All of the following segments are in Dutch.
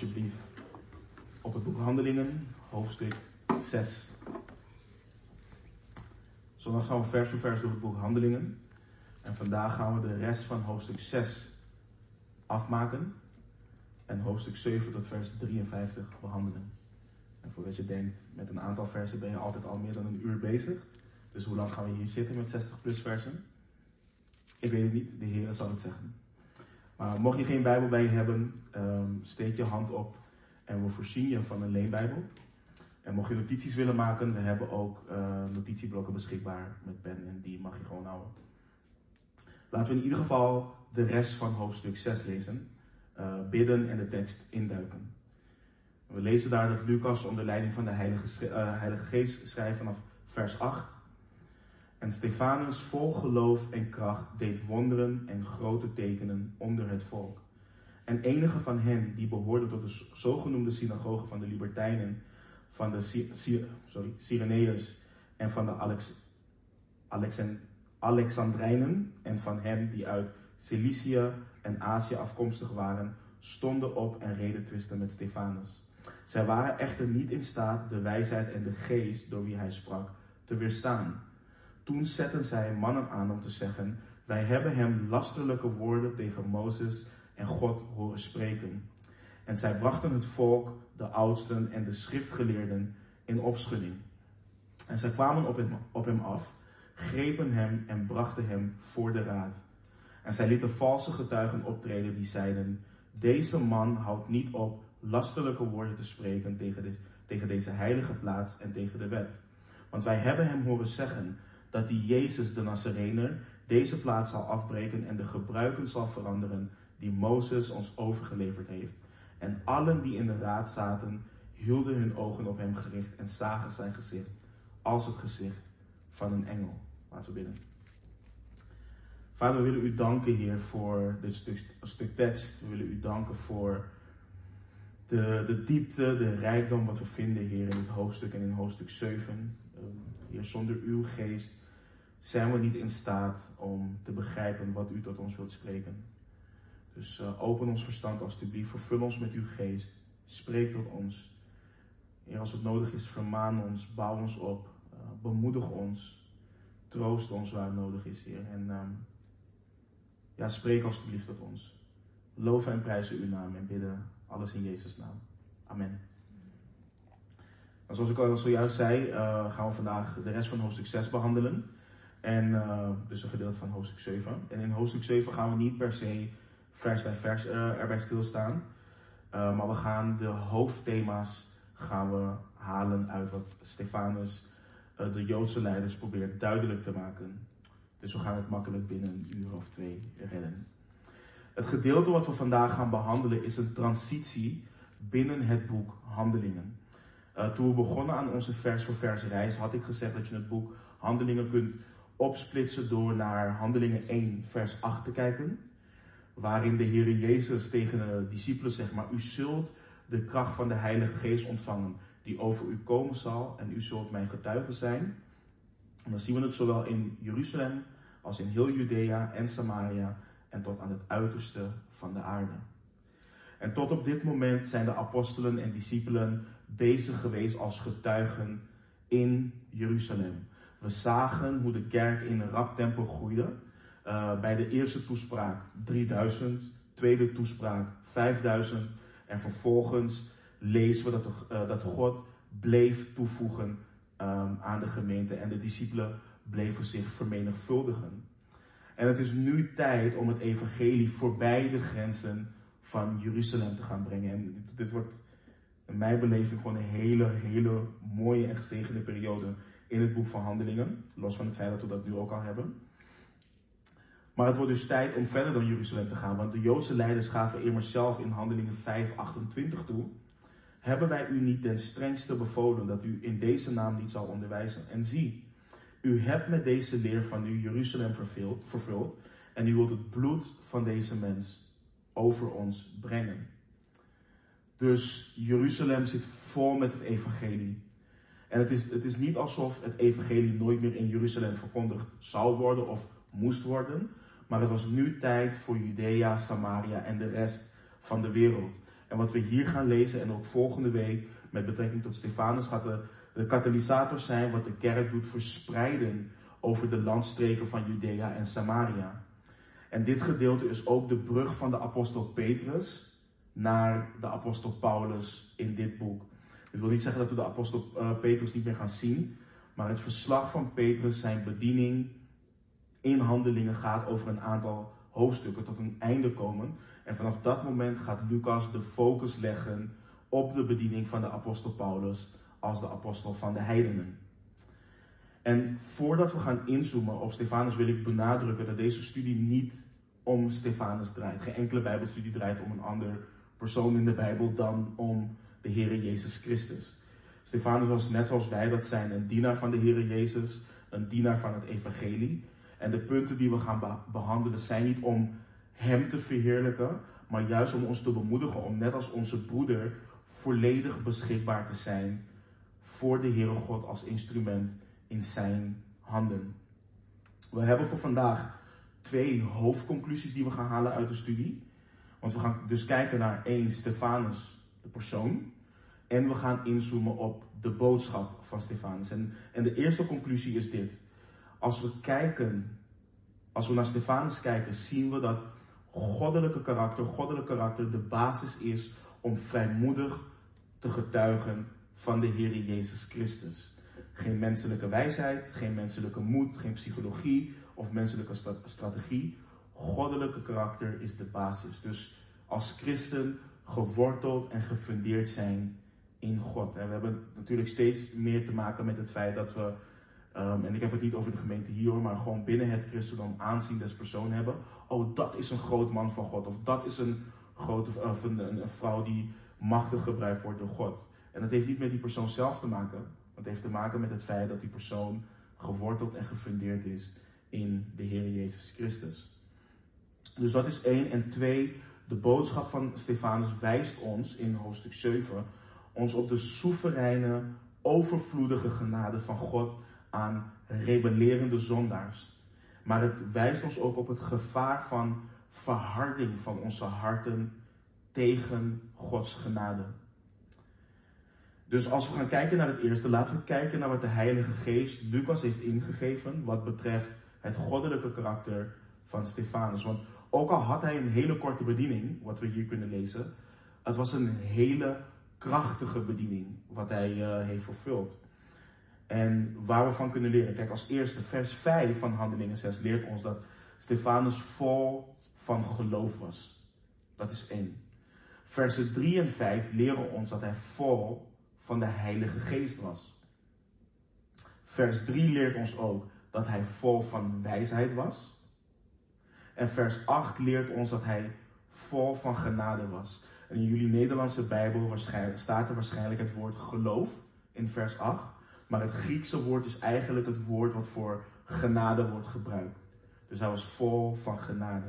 alsjeblieft op het boek Handelingen, hoofdstuk 6. Zondag gaan we vers voor vers door het boek Handelingen. En vandaag gaan we de rest van hoofdstuk 6 afmaken. En hoofdstuk 7 tot vers 53 behandelen. En voordat je denkt, met een aantal versen ben je altijd al meer dan een uur bezig. Dus hoe lang gaan we hier zitten met 60 plus versen? Ik weet het niet, de Heer zal het zeggen. Maar mocht je geen Bijbel bij je hebben, ehm, steek je hand op en we voorzien je van een leenbijbel. En mocht je notities willen maken, we hebben ook uh, notitieblokken beschikbaar met pen en die mag je gewoon houden. Laten we in ieder geval de rest van hoofdstuk 6 lezen, uh, bidden en de tekst induiken. We lezen daar dat Lucas onder leiding van de Heilige, uh, Heilige Geest schrijft vanaf vers 8. En Stefanus vol geloof en kracht deed wonderen en grote tekenen onder het volk. En enige van hen die behoorden tot de zogenoemde synagoge van de Libertijnen, van de Cyreneërs en van de Alex, Alexand, Alexandrijnen en van hen die uit Cilicië en Azië afkomstig waren, stonden op en reden twisten met Stefanus. Zij waren echter niet in staat de wijsheid en de geest door wie hij sprak te weerstaan. Toen zetten zij mannen aan om te zeggen: Wij hebben hem lasterlijke woorden tegen Mozes en God horen spreken. En zij brachten het volk, de oudsten en de schriftgeleerden in opschudding. En zij kwamen op hem, af, grepen hem en brachten hem voor de raad. En zij lieten valse getuigen optreden die zeiden: Deze man houdt niet op lasterlijke woorden te spreken tegen, tegen deze heilige plaats en tegen de wet. Want wij hebben hem horen zeggen dat die Jezus de Nazarener deze plaats zal afbreken en de gebruiken zal veranderen die Mozes ons overgeleverd heeft. En allen die in de raad zaten, hielden hun ogen op hem gericht en zagen zijn gezicht als het gezicht van een engel. Laten we bidden. Vader, we willen u danken, Heer, voor dit stuk, stuk tekst. We willen u danken voor de, de diepte, de rijkdom wat we vinden, Heer, in het hoofdstuk en in hoofdstuk 7. Heer, zonder uw geest zijn we niet in staat om te begrijpen wat u tot ons wilt spreken. Dus uh, open ons verstand alstublieft, vervul ons met uw geest, spreek tot ons. Heer, als het nodig is, vermaan ons, bouw ons op, uh, bemoedig ons, troost ons waar het nodig is, Heer. En uh, ja, spreek alstublieft tot ons. Loven en prijzen uw naam en bidden alles in Jezus' naam. Amen. Zoals ik al zojuist zei, uh, gaan we vandaag de rest van hoofdstuk 6 behandelen. En uh, dus een gedeelte van hoofdstuk 7. En in hoofdstuk 7 gaan we niet per se vers bij vers uh, erbij stilstaan. maar we gaan de hoofdthema's gaan we halen uit wat Stefanus, de Joodse leiders, probeert duidelijk te maken. Dus we gaan het makkelijk binnen een uur of twee redden. Het gedeelte wat we vandaag gaan behandelen is een transitie binnen het boek Handelingen. Uh, toen we begonnen aan onze vers voor vers reis, had ik gezegd dat je het boek Handelingen kunt opsplitsen door naar Handelingen 1, vers 8 te kijken. Waarin de Heer Jezus tegen de discipelen zegt, maar u zult de kracht van de Heilige Geest ontvangen, die over u komen zal en u zult mijn getuigen zijn. En dan zien we het zowel in Jeruzalem als in heel Judea en Samaria en tot aan het uiterste van de aarde. En tot op dit moment zijn de apostelen en discipelen bezig geweest als getuigen in Jeruzalem. We zagen hoe de kerk in een rap tempo groeide. Uh, bij de eerste toespraak 3000, tweede toespraak 5000 en vervolgens lezen we dat, uh, dat God bleef toevoegen um, aan de gemeente en de discipelen bleven zich vermenigvuldigen. En het is nu tijd om het evangelie voorbij de grenzen van Jeruzalem te gaan brengen. En dit, wordt in mijn beleving gewoon een hele, hele mooie en gezegende periode in het boek van Handelingen. Los van het feit dat we dat nu ook al hebben. Maar het wordt dus tijd om verder dan Jeruzalem te gaan. Want de Joodse leiders gaven immers zelf in Handelingen 5:28 toe. Hebben wij u niet ten strengste bevolen dat u in deze naam niet zal onderwijzen? En zie, u hebt met deze leer van u Jeruzalem vervuld, vervuld en u wilt het bloed van deze mens over ons brengen. Dus Jeruzalem zit vol met het evangelie. En het is, het is niet alsof het evangelie nooit meer in Jeruzalem verkondigd zou worden of moest worden. Maar het was nu tijd voor Judea, Samaria en de rest van de wereld. En wat we hier gaan lezen en ook volgende week met betrekking tot Stefanus gaat de, de katalysator zijn wat de kerk doet verspreiden over de landstreken van Judea en Samaria. En dit gedeelte is ook de brug van de apostel Petrus naar de apostel Paulus in dit boek. Ik wil niet zeggen dat we de apostel uh, Petrus niet meer gaan zien, maar het verslag van Petrus, zijn bediening in handelingen gaat over een aantal hoofdstukken tot een einde komen. En vanaf dat moment gaat Lucas de focus leggen op de bediening van de apostel Paulus als de apostel van de heidenen. En voordat we gaan inzoomen op Stefanus wil ik benadrukken dat deze studie niet om Stefanus draait. Geen enkele Bijbelstudie draait om een ander persoon in de Bijbel dan om de Heer Jezus Christus. Stefanus was net zoals wij dat zijn een dienaar van de Heer Jezus, een dienaar van het evangelie. En de punten die we gaan behandelen zijn niet om hem te verheerlijken, maar juist om ons te bemoedigen om net als onze broeder volledig beschikbaar te zijn voor de Heere God als instrument in zijn handen. We hebben voor vandaag twee hoofdconclusies die we gaan halen uit de studie. Want we gaan dus kijken naar één, Stefanus, de persoon. En we gaan inzoomen op de boodschap van Stefanus. En, en de eerste conclusie is dit. Als we kijken, als we naar Stefanus kijken, zien we dat goddelijke karakter, goddelijk karakter de basis is om vrijmoedig te getuigen van de Heer Jezus Christus. Geen menselijke wijsheid, geen menselijke moed, geen psychologie of menselijke strategie. Goddelijke karakter is de basis. Dus als christen geworteld en gefundeerd zijn in God. En we hebben natuurlijk steeds meer te maken met het feit dat we, um, en ik heb het niet over de gemeente hier maar gewoon binnen het christendom aanzien des persoon hebben. Oh, dat is een groot man van God. Of dat is een, grote, of een, een vrouw die machtig gebruikt wordt door God. En dat heeft niet met die persoon zelf te maken. Het heeft te maken met het feit dat die persoon geworteld en gefundeerd is in de Heer Jezus Christus. Dus dat is één. En twee, de boodschap van Stefanus wijst ons in hoofdstuk 7 ons op de soevereine, overvloedige genade van God aan rebellerende zondaars. Maar het wijst ons ook op het gevaar van verharding van onze harten tegen Gods genade. Dus als we gaan kijken naar het eerste, laten we kijken naar wat de Heilige Geest Lucas heeft ingegeven wat betreft het goddelijke karakter van Stefanus. Want ook al had hij een hele korte bediening, wat we hier kunnen lezen, het was een hele krachtige bediening wat hij uh, heeft vervuld. En waar we van kunnen leren. Kijk, als eerste, vers 5 van Handelingen 6 leert ons dat Stefanus vol van geloof was. Dat is één. Versen 3 en 5 leren ons dat hij vol van de Heilige Geest was. Vers 3 leert ons ook dat hij vol van wijsheid was. En vers 8 leert ons dat hij vol van genade was. En in jullie Nederlandse Bijbel staat er waarschijnlijk het woord geloof in vers 8. Maar het Griekse woord is eigenlijk het woord wat voor genade wordt gebruikt. Dus hij was vol van genade.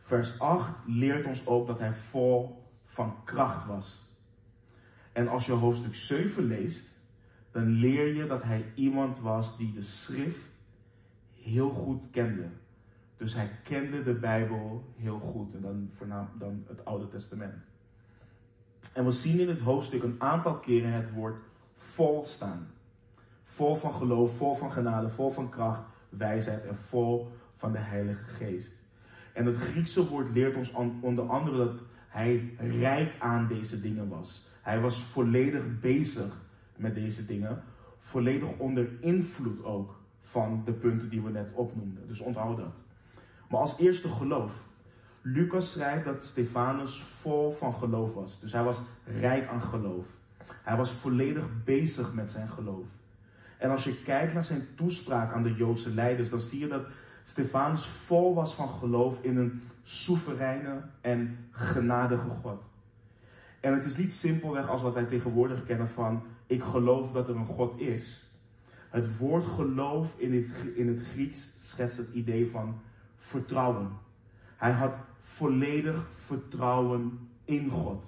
Vers 8 leert ons ook dat hij vol van kracht was. En als je hoofdstuk 7 leest, dan leer je dat hij iemand was die de schrift heel goed kende. Dus hij kende de Bijbel heel goed en dan voornamelijk dan het Oude Testament. En we zien in het hoofdstuk een aantal keren het woord vol staan. Vol van geloof, vol van genade, vol van kracht, wijsheid en vol van de Heilige Geest. En het Griekse woord leert ons onder andere dat hij rijk aan deze dingen was. Hij was volledig bezig met deze dingen. Volledig onder invloed ook van de punten die we net opnoemden. Dus onthoud dat. Maar als eerste geloof. Lucas schrijft dat Stefanus vol van geloof was. Dus hij was rijk aan geloof. Hij was volledig bezig met zijn geloof. En als je kijkt naar zijn toespraak aan de Joodse leiders, dan zie je dat Stefanus vol was van geloof in een soevereine en genadige God. En het is niet simpelweg als wat wij tegenwoordig kennen van ik geloof dat er een God is. Het woord geloof in het, in het Grieks schetst het idee van vertrouwen. Hij had volledig vertrouwen in God.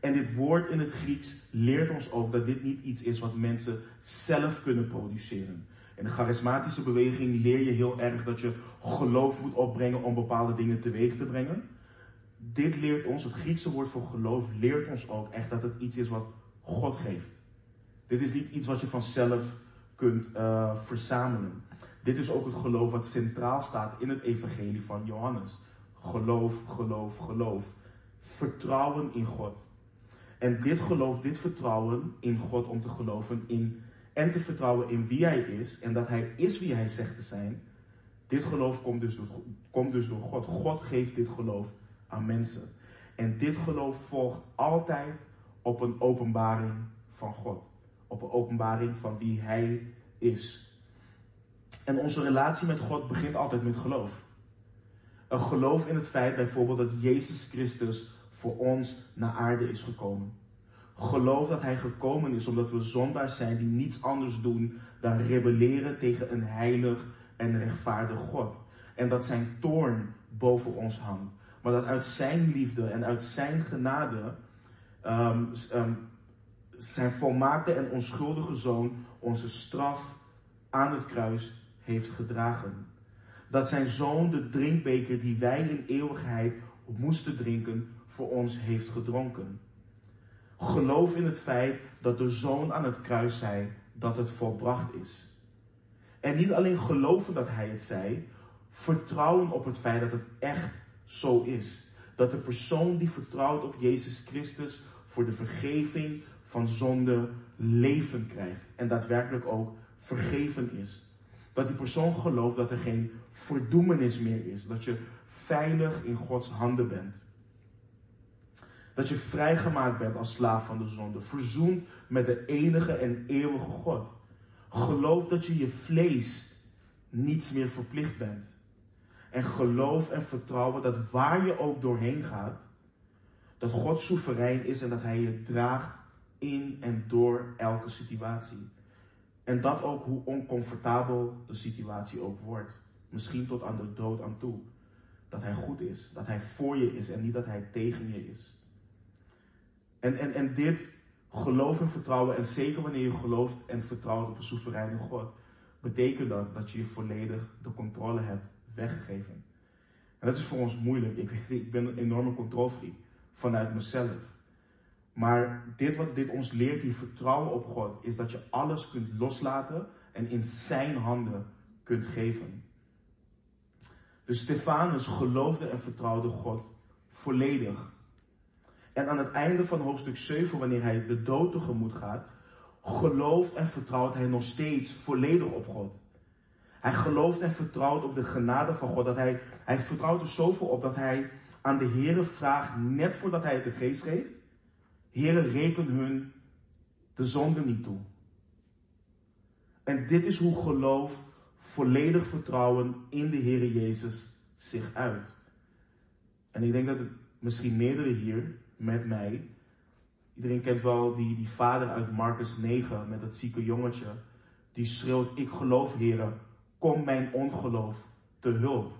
En dit woord in het Grieks leert ons ook dat dit niet iets is wat mensen zelf kunnen produceren. In de charismatische beweging leer je heel erg dat je geloof moet opbrengen om bepaalde dingen teweeg te brengen. dit leert ons, het Griekse woord voor geloof, leert ons ook echt dat het iets is wat God geeft. Dit is niet iets wat je vanzelf kunt uh, verzamelen. Dit is ook het geloof wat centraal staat in het evangelie van Johannes. Geloof, geloof, geloof. Vertrouwen in God. En dit geloof, dit vertrouwen in God om te geloven in en te vertrouwen in wie Hij is en dat Hij is wie Hij zegt te zijn. Dit geloof komt dus komt dus door God. God geeft dit geloof aan mensen. En dit geloof volgt altijd op een openbaring van God. Op een openbaring van wie Hij is. En onze relatie met God begint altijd met geloof. Een geloof in het feit bijvoorbeeld dat Jezus Christus voor ons naar aarde is gekomen. Geloof dat Hij gekomen is omdat we zondaars zijn die niets anders doen dan rebelleren tegen een heilig en rechtvaardig God. En dat Zijn toorn boven ons hangt. Maar dat uit Zijn liefde en uit Zijn genade um, um, Zijn volmaakte en onschuldige Zoon onze straf aan het kruis heeft gedragen. Dat Zijn Zoon de drinkbeker die wij in eeuwigheid moesten drinken voor ons heeft gedronken. Geloof in het feit dat de zoon aan het kruis zei dat het volbracht is. En niet alleen geloven dat hij het zei, vertrouwen op het feit dat het echt zo is. Dat de persoon die vertrouwt op Jezus Christus voor de vergeving van zonde leven krijgt. En daadwerkelijk ook vergeven is. Dat die persoon gelooft dat er geen verdoemenis meer is. Dat je veilig in Gods handen bent. Dat je vrijgemaakt bent als slaaf van de zonde. Verzoend met de enige en eeuwige God. Geloof dat je je vlees niets meer verplicht bent. En geloof en vertrouwen dat waar je ook doorheen gaat, dat God soeverein is en dat Hij je draagt in en door elke situatie. En dat ook hoe oncomfortabel de situatie ook wordt. Misschien tot aan de dood aan toe. Dat Hij goed is, dat Hij voor je is en niet dat Hij tegen je is. En, en, en dit geloof en vertrouwen, en zeker wanneer je gelooft en vertrouwt op een soevereine God, betekent dat dat je je volledig de controle hebt weggegeven. En dat is voor ons moeilijk. Ik, ik ben een enorme controlfreak vanuit mezelf. Maar dit wat dit ons leert, die vertrouwen op God, is dat je alles kunt loslaten en in zijn handen kunt geven. Dus Stefanus geloofde en vertrouwde God volledig. En aan het einde van hoofdstuk 7, wanneer hij de dood tegemoet gaat, gelooft en vertrouwt hij nog steeds volledig op God. Hij gelooft en vertrouwt op de genade van God. Dat hij, hij vertrouwt er zoveel op dat hij aan de Heer vraagt, net voordat hij het de geest geeft. Heere, reken hun de zonde niet toe. En dit is hoe geloof, volledig vertrouwen in de Heer Jezus zich uit. En ik denk dat het misschien meerdere hier met mij. Iedereen kent wel die, die vader uit Marcus 9 met dat zieke jongetje. Die schreeuwt, ik geloof heren, kom mijn ongeloof te hulp.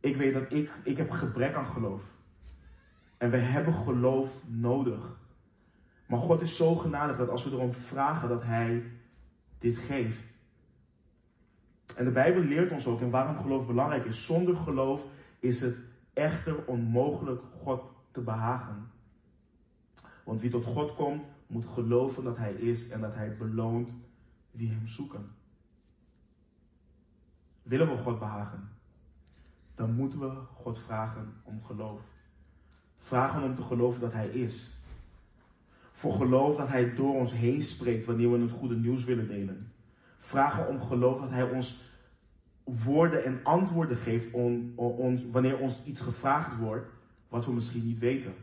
Ik weet dat ik, ik heb gebrek aan geloof. En we hebben geloof nodig. Maar God is zo genadig dat als we erom vragen dat Hij dit geeft. En de Bijbel leert ons ook en waarom geloof belangrijk is. Zonder geloof is het echter onmogelijk God te behagen. Want wie tot God komt, moet geloven dat Hij is en dat Hij beloont wie Hem zoeken. Willen we God behagen, dan moeten we God vragen om geloof. Vragen om te geloven dat Hij is. Voor geloof dat Hij door ons heen spreekt wanneer we het goede nieuws willen delen. Vragen om geloof dat Hij ons woorden en antwoorden geeft wanneer ons iets gevraagd wordt wat we misschien niet weten.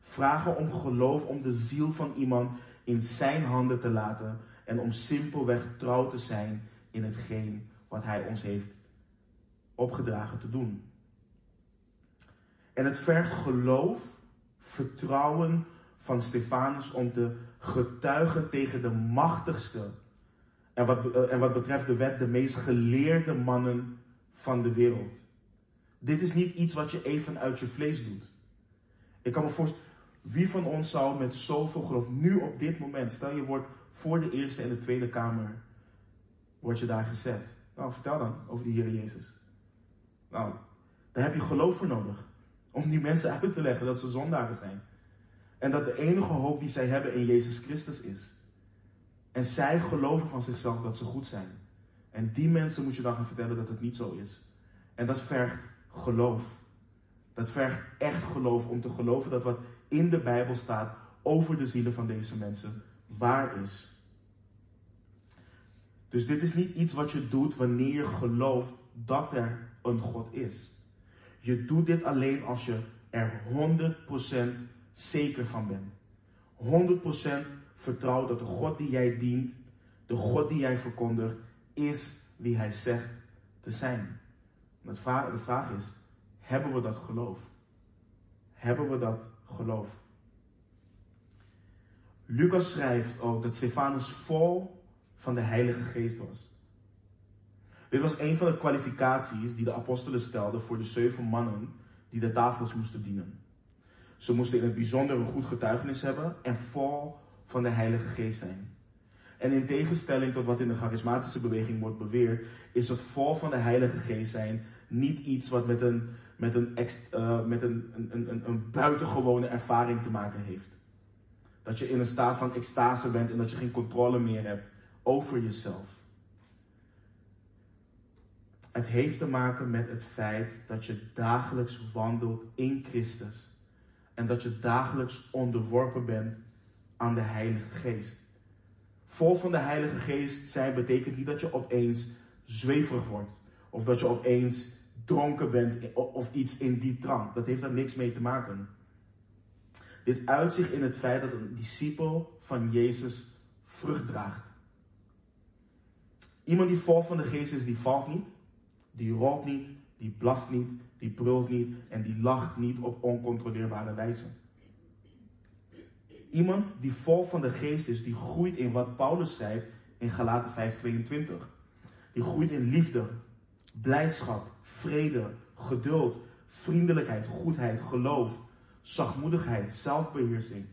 Vragen om geloof om de ziel van iemand in zijn handen te laten en om simpelweg trouw te zijn in hetgeen wat hij ons heeft opgedragen te doen. En het vergt geloof, vertrouwen van Stefanus om te getuigen tegen de machtigste en wat, en wat betreft de wet de meest geleerde mannen van de wereld. Dit is niet iets wat je even uit je vlees doet. Ik kan me voorstellen, wie van ons zou met zoveel geloof, nu op dit moment, stel je wordt voor de Eerste en de Tweede Kamer, word je daar gezet. Nou, vertel dan over de Heer Jezus. Nou, daar heb je geloof voor nodig. Om die mensen uit te leggen dat ze zondaren zijn. En dat de enige hoop die zij hebben in Jezus Christus is. En zij geloven van zichzelf dat ze goed zijn. En die mensen moet je dan gaan vertellen dat het niet zo is. En dat vergt geloof. Dat vergt echt geloof om te geloven dat wat in de Bijbel staat over de zielen van deze mensen waar is. Dus dit is niet iets wat je doet wanneer je gelooft dat er een God is. Je doet dit alleen als je er 100% zeker van bent. 100% vertrouwt dat de God die jij dient, de God die jij verkondigt, is wie hij zegt te zijn. De vraag is, hebben we dat geloof? Hebben we dat geloof? Lucas schrijft ook dat Stefanus vol van de Heilige Geest was. Dit was een van de kwalificaties die de apostelen stelden voor de zeven mannen die de tafels moesten dienen. Ze moesten in het bijzonder een goed getuigenis hebben en vol van de Heilige Geest zijn. En in tegenstelling tot wat in de charismatische beweging wordt beweerd, is het vol van de Heilige Geest zijn niet iets wat met een, met een, uh, met een, een, een, een buitengewone ervaring te maken heeft. Dat je in een staat van extase bent en dat je geen controle meer hebt over jezelf. Het heeft te maken met het feit dat je dagelijks wandelt in Christus. En dat je dagelijks onderworpen bent aan de Heilige Geest. Vol van de Heilige Geest zijn betekent niet dat je opeens zweverig wordt. Of dat je opeens dronken bent of iets in die trant. Dat heeft daar niks mee te maken. Dit uitzicht in het feit dat een discipel van Jezus vrucht draagt. Iemand die vol van de geest is, die valt niet, die rolt niet, die blaft niet, die brult niet en die lacht niet op oncontroleerbare wijze. Iemand die vol van de geest is, die groeit in wat Paulus schrijft in Galaten 5:22. Die groeit in liefde, blijdschap, vrede, geduld, vriendelijkheid, goedheid, geloof, zachtmoedigheid, zelfbeheersing.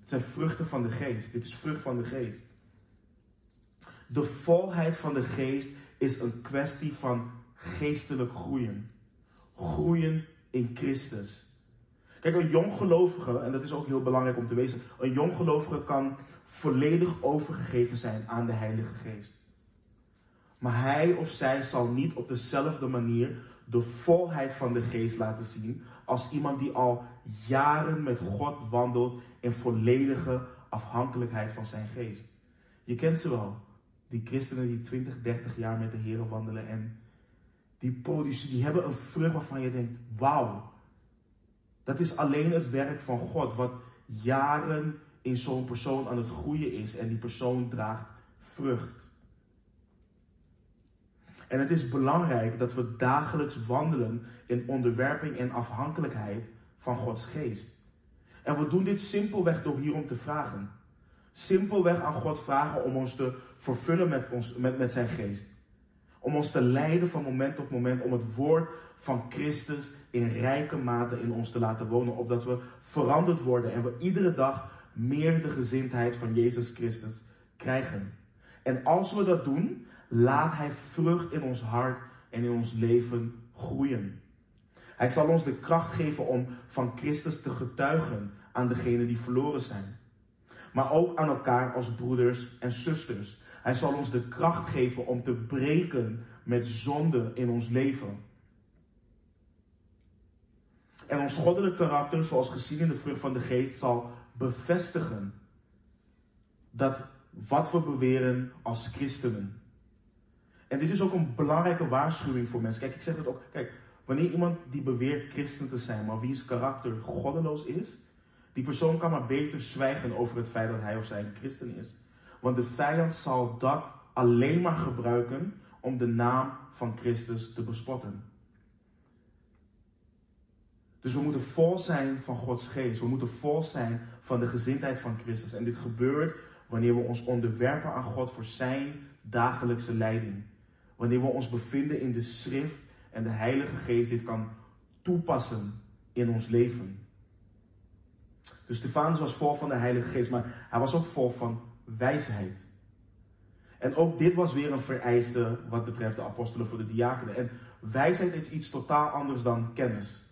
Het zijn vruchten van de geest. Dit is vrucht van de geest. De volheid van de geest is een kwestie van geestelijk groeien. Groeien in Christus. Kijk, een jonggelovige, en dat is ook heel belangrijk om te weten, een jonggelovige kan volledig overgegeven zijn aan de Heilige Geest. Maar hij of zij zal niet op dezelfde manier de volheid van de geest laten zien als iemand die al jaren met God wandelt in volledige afhankelijkheid van zijn geest. Je kent ze wel, die christenen die 20, 30 jaar met de Heer wandelen en die, die hebben een vrucht waarvan je denkt, wauw, dat is alleen het werk van God wat jaren in zo'n persoon aan het groeien is en die persoon draagt vrucht. En het is belangrijk dat we dagelijks wandelen in onderwerping en afhankelijkheid van Gods geest. En we doen dit simpelweg door hierom te vragen. Simpelweg aan God vragen om ons te vervullen met, ons, met, met zijn geest. Om ons te leiden van moment tot moment, om het woord van Christus in rijke mate in ons te laten wonen, opdat we veranderd worden en we iedere dag meer de gezindheid van Jezus Christus krijgen. En als we dat doen, laat Hij vrucht in ons hart en in ons leven groeien. Hij zal ons de kracht geven om van Christus te getuigen aan degenen die verloren zijn. Maar ook aan elkaar als broeders en zusters. Hij zal ons de kracht geven om te breken met zonde in ons leven. En ons goddelijk karakter, zoals gezien in de vrucht van de geest, zal bevestigen dat wat we beweren als christenen. En dit is ook een belangrijke waarschuwing voor mensen. Kijk, ik zeg het ook. Kijk, wanneer iemand die beweert christen te zijn, maar wiens karakter goddeloos is, die persoon kan maar beter zwijgen over het feit dat hij of zij een christen is. Want de vijand zal dat alleen maar gebruiken om de naam van Christus te bespotten. Dus we moeten vol zijn van Gods geest. We moeten vol zijn van de gezindheid van Christus. En dit gebeurt wanneer we ons onderwerpen aan God voor zijn dagelijkse leiding. Wanneer we ons bevinden in de schrift en de Heilige Geest dit kan toepassen in ons leven. Dus Stefanus was vol van de Heilige Geest, maar hij was ook vol van wijsheid. En ook dit was weer een vereiste wat betreft de apostelen voor de diakenen. En wijsheid is iets totaal anders dan kennis.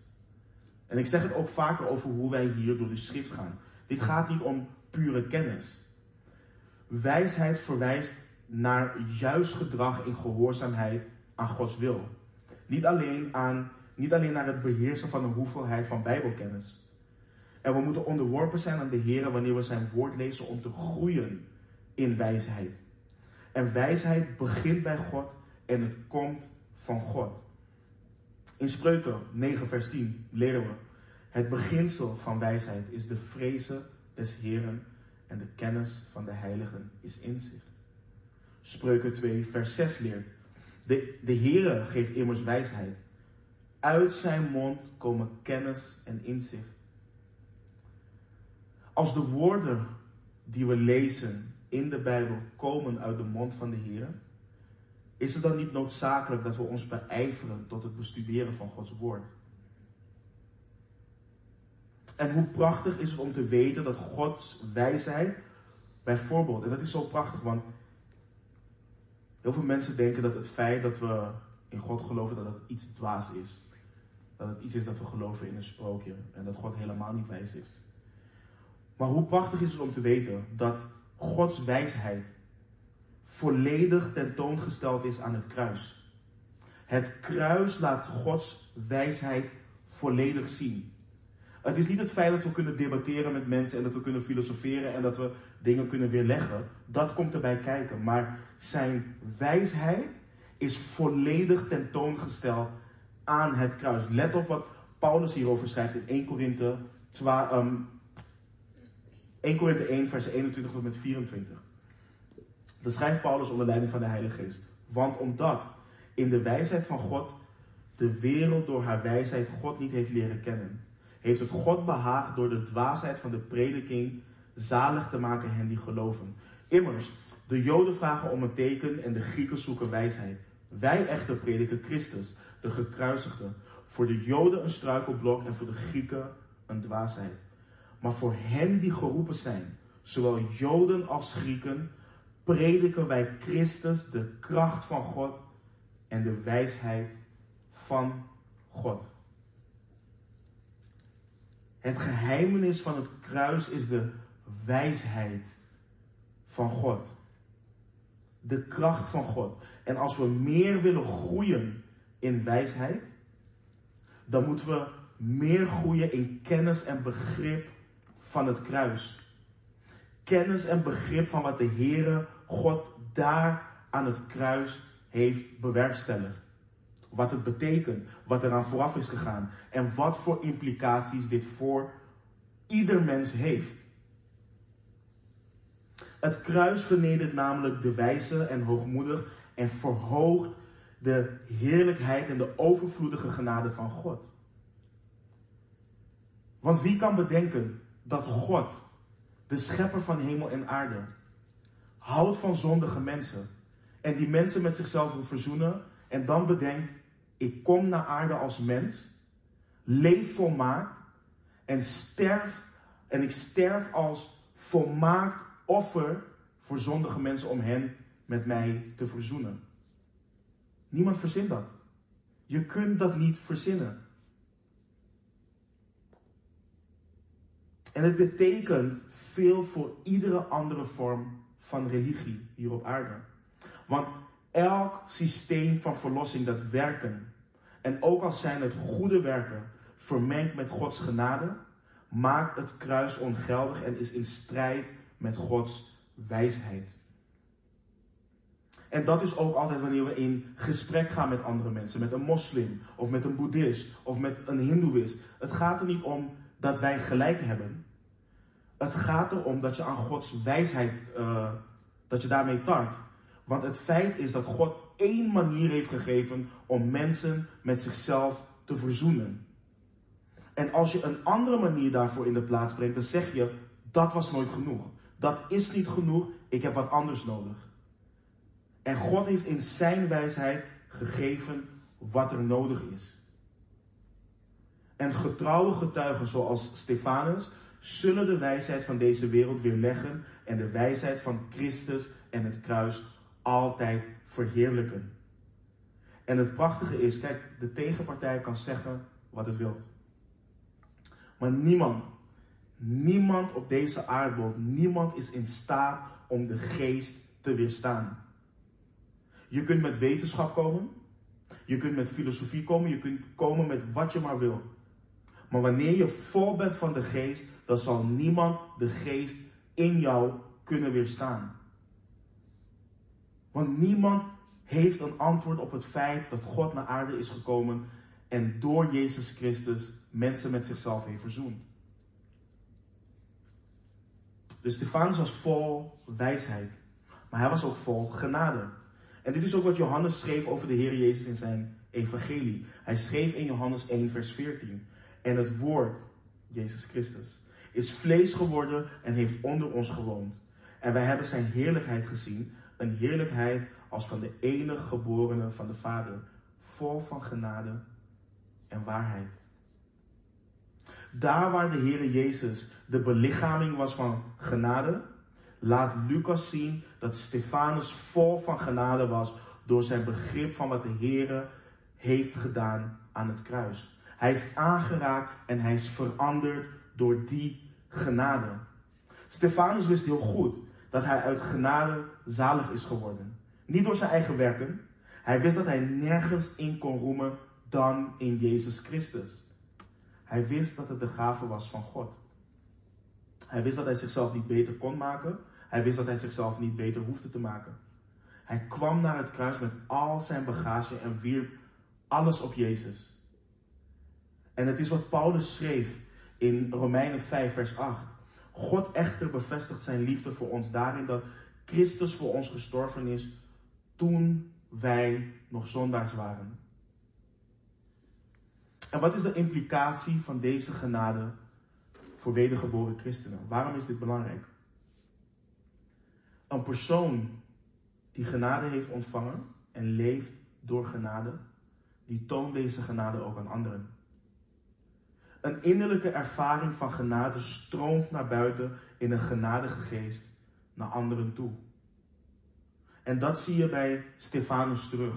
En ik zeg het ook vaker over hoe wij hier door de schrift gaan. Dit gaat niet om pure kennis. Wijsheid verwijst naar juist gedrag in gehoorzaamheid aan Gods wil. Niet alleen, aan, niet alleen naar het beheersen van een hoeveelheid van Bijbelkennis. En we moeten onderworpen zijn aan de Heer wanneer we zijn woord lezen om te groeien in wijsheid. En wijsheid begint bij God en het komt van God. In Spreuken 9, vers 10 leren we: Het beginsel van wijsheid is de vrezen des Heeren en de kennis van de heiligen is inzicht. Spreuken 2, vers 6 leert: De, de Heere geeft immers wijsheid. Uit zijn mond komen kennis en inzicht. Als de woorden die we lezen in de Bijbel komen uit de mond van de Heer, is het dan niet noodzakelijk dat we ons beijveren tot het bestuderen van Gods woord? En hoe prachtig is het om te weten dat Gods wijsheid, bijvoorbeeld, en dat is zo prachtig, want heel veel mensen denken dat het feit dat we in God geloven, dat het iets dwaas is. Dat het iets is dat we geloven in een sprookje en dat God helemaal niet wijs is. Maar hoe prachtig is het om te weten dat Gods wijsheid volledig tentoongesteld is aan het kruis. Het kruis laat Gods wijsheid volledig zien. Het is niet het feit dat we kunnen debatteren met mensen en dat we kunnen filosoferen en dat we dingen kunnen weerleggen. Dat komt erbij kijken. Maar zijn wijsheid is volledig tentoongesteld aan het kruis. Let op wat Paulus hierover schrijft in 1 Korinthe 1 Korinthe 1, vers 21 tot met 24. Dan schrijft Paulus onder leiding van de Heilige Geest. Want omdat in de wijsheid van God de wereld door haar wijsheid God niet heeft leren kennen, heeft het God behaagd door de dwaasheid van de prediking zalig te maken hen die geloven. Immers, de Joden vragen om een teken en de Grieken zoeken wijsheid. Wij echter prediken Christus, de gekruisigde. Voor de Joden een struikelblok en voor de Grieken een dwaasheid. Maar voor hen die geroepen zijn, zowel Joden als Grieken, prediken wij Christus, de kracht van God en de wijsheid van God. Het geheimenis van het kruis is de wijsheid van God. De kracht van God. En als we meer willen groeien in wijsheid, dan moeten we meer groeien in kennis en begrip van het kruis. Kennis en begrip van wat de Heere God daar aan het kruis heeft bewerkstelligd. Wat het betekent, wat eraan vooraf is gegaan en wat voor implicaties dit voor ieder mens heeft. Het kruis vernedert namelijk de wijze en hoogmoedig en verhoogt de heerlijkheid en de overvloedige genade van God. Want wie kan bedenken dat God, de schepper van hemel en aarde, houdt van zondige mensen en die mensen met zichzelf wil verzoenen en dan bedenkt, ik kom naar aarde als mens, leef volmaakt en sterf en ik sterf als volmaakt offer voor zondige mensen om hen met mij te verzoenen. Niemand verzint dat. Je kunt dat niet verzinnen. En het betekent veel voor iedere andere vorm van religie hier op aarde. Want elk systeem van verlossing dat werken, en ook al zijn het goede werken, vermengd met Gods genade, maakt het kruis ongeldig en is in strijd met Gods wijsheid. En dat is ook altijd wanneer we in gesprek gaan met andere mensen, met een moslim of met een boeddhist of met een hindoeïst. Het gaat er niet om dat wij gelijk hebben. Het gaat erom dat je aan Gods wijsheid, uh, dat je daarmee tart. Want het feit is dat God één manier heeft gegeven om mensen met zichzelf te verzoenen. En als je een andere manier daarvoor in de plaats brengt, dan zeg je, dat was nooit genoeg. Dat is niet genoeg, ik heb wat anders nodig. En God heeft in zijn wijsheid gegeven wat er nodig is. En getrouwe getuigen zoals Stefanus zullen de wijsheid van deze wereld weerleggen en de wijsheid van Christus en het kruis altijd verheerlijken. En het prachtige is, kijk, de tegenpartij kan zeggen wat het wilt. Maar niemand, niemand op deze aardbol, niemand is in staat om de geest te weerstaan. Je kunt met wetenschap komen, je kunt met filosofie komen, je kunt komen met wat je maar wil. Maar wanneer je vol bent van de geest, dan zal niemand de geest in jou kunnen weerstaan. Want niemand heeft een antwoord op het feit dat God naar aarde is gekomen en door Jezus Christus mensen met zichzelf heeft verzoend. Dus Stefanus was vol wijsheid, maar hij was ook vol genade. En dit is ook wat Johannes schreef over de Heer Jezus in zijn evangelie. Hij schreef in Johannes 1, vers 14. En het woord, Jezus Christus, is vlees geworden en heeft onder ons gewoond. En wij hebben zijn heerlijkheid gezien, een heerlijkheid als van de enige geborene van de Vader, vol van genade en waarheid. Daar waar de Heer Jezus de belichaming was van genade, laat Lucas zien dat Stefanus vol van genade was door zijn begrip van wat de Heer heeft gedaan aan het kruis. Hij is aangeraakt en hij is veranderd door die genade. Stefanus wist heel goed dat hij uit genade zalig is geworden. Niet door zijn eigen werken. Hij wist dat hij nergens in kon roemen dan in Jezus Christus. Hij wist dat het de gave was van God. Hij wist dat hij zichzelf niet beter kon maken. Hij wist dat hij zichzelf niet beter hoefde te maken. Hij kwam naar het kruis met al zijn bagage en wierp alles op Jezus. En het is wat Paulus schreef in Romeinen 5, vers 8. God echter bevestigt zijn liefde voor ons daarin dat Christus voor ons gestorven is toen wij nog zondaars waren. En wat is de implicatie van deze genade voor wedergeboren christenen? Waarom is dit belangrijk? Een persoon die genade heeft ontvangen en leeft door genade, die toont deze genade ook aan anderen. Een innerlijke ervaring van genade stroomt naar buiten in een genadige geest naar anderen toe. En dat zie je bij Stefanus terug.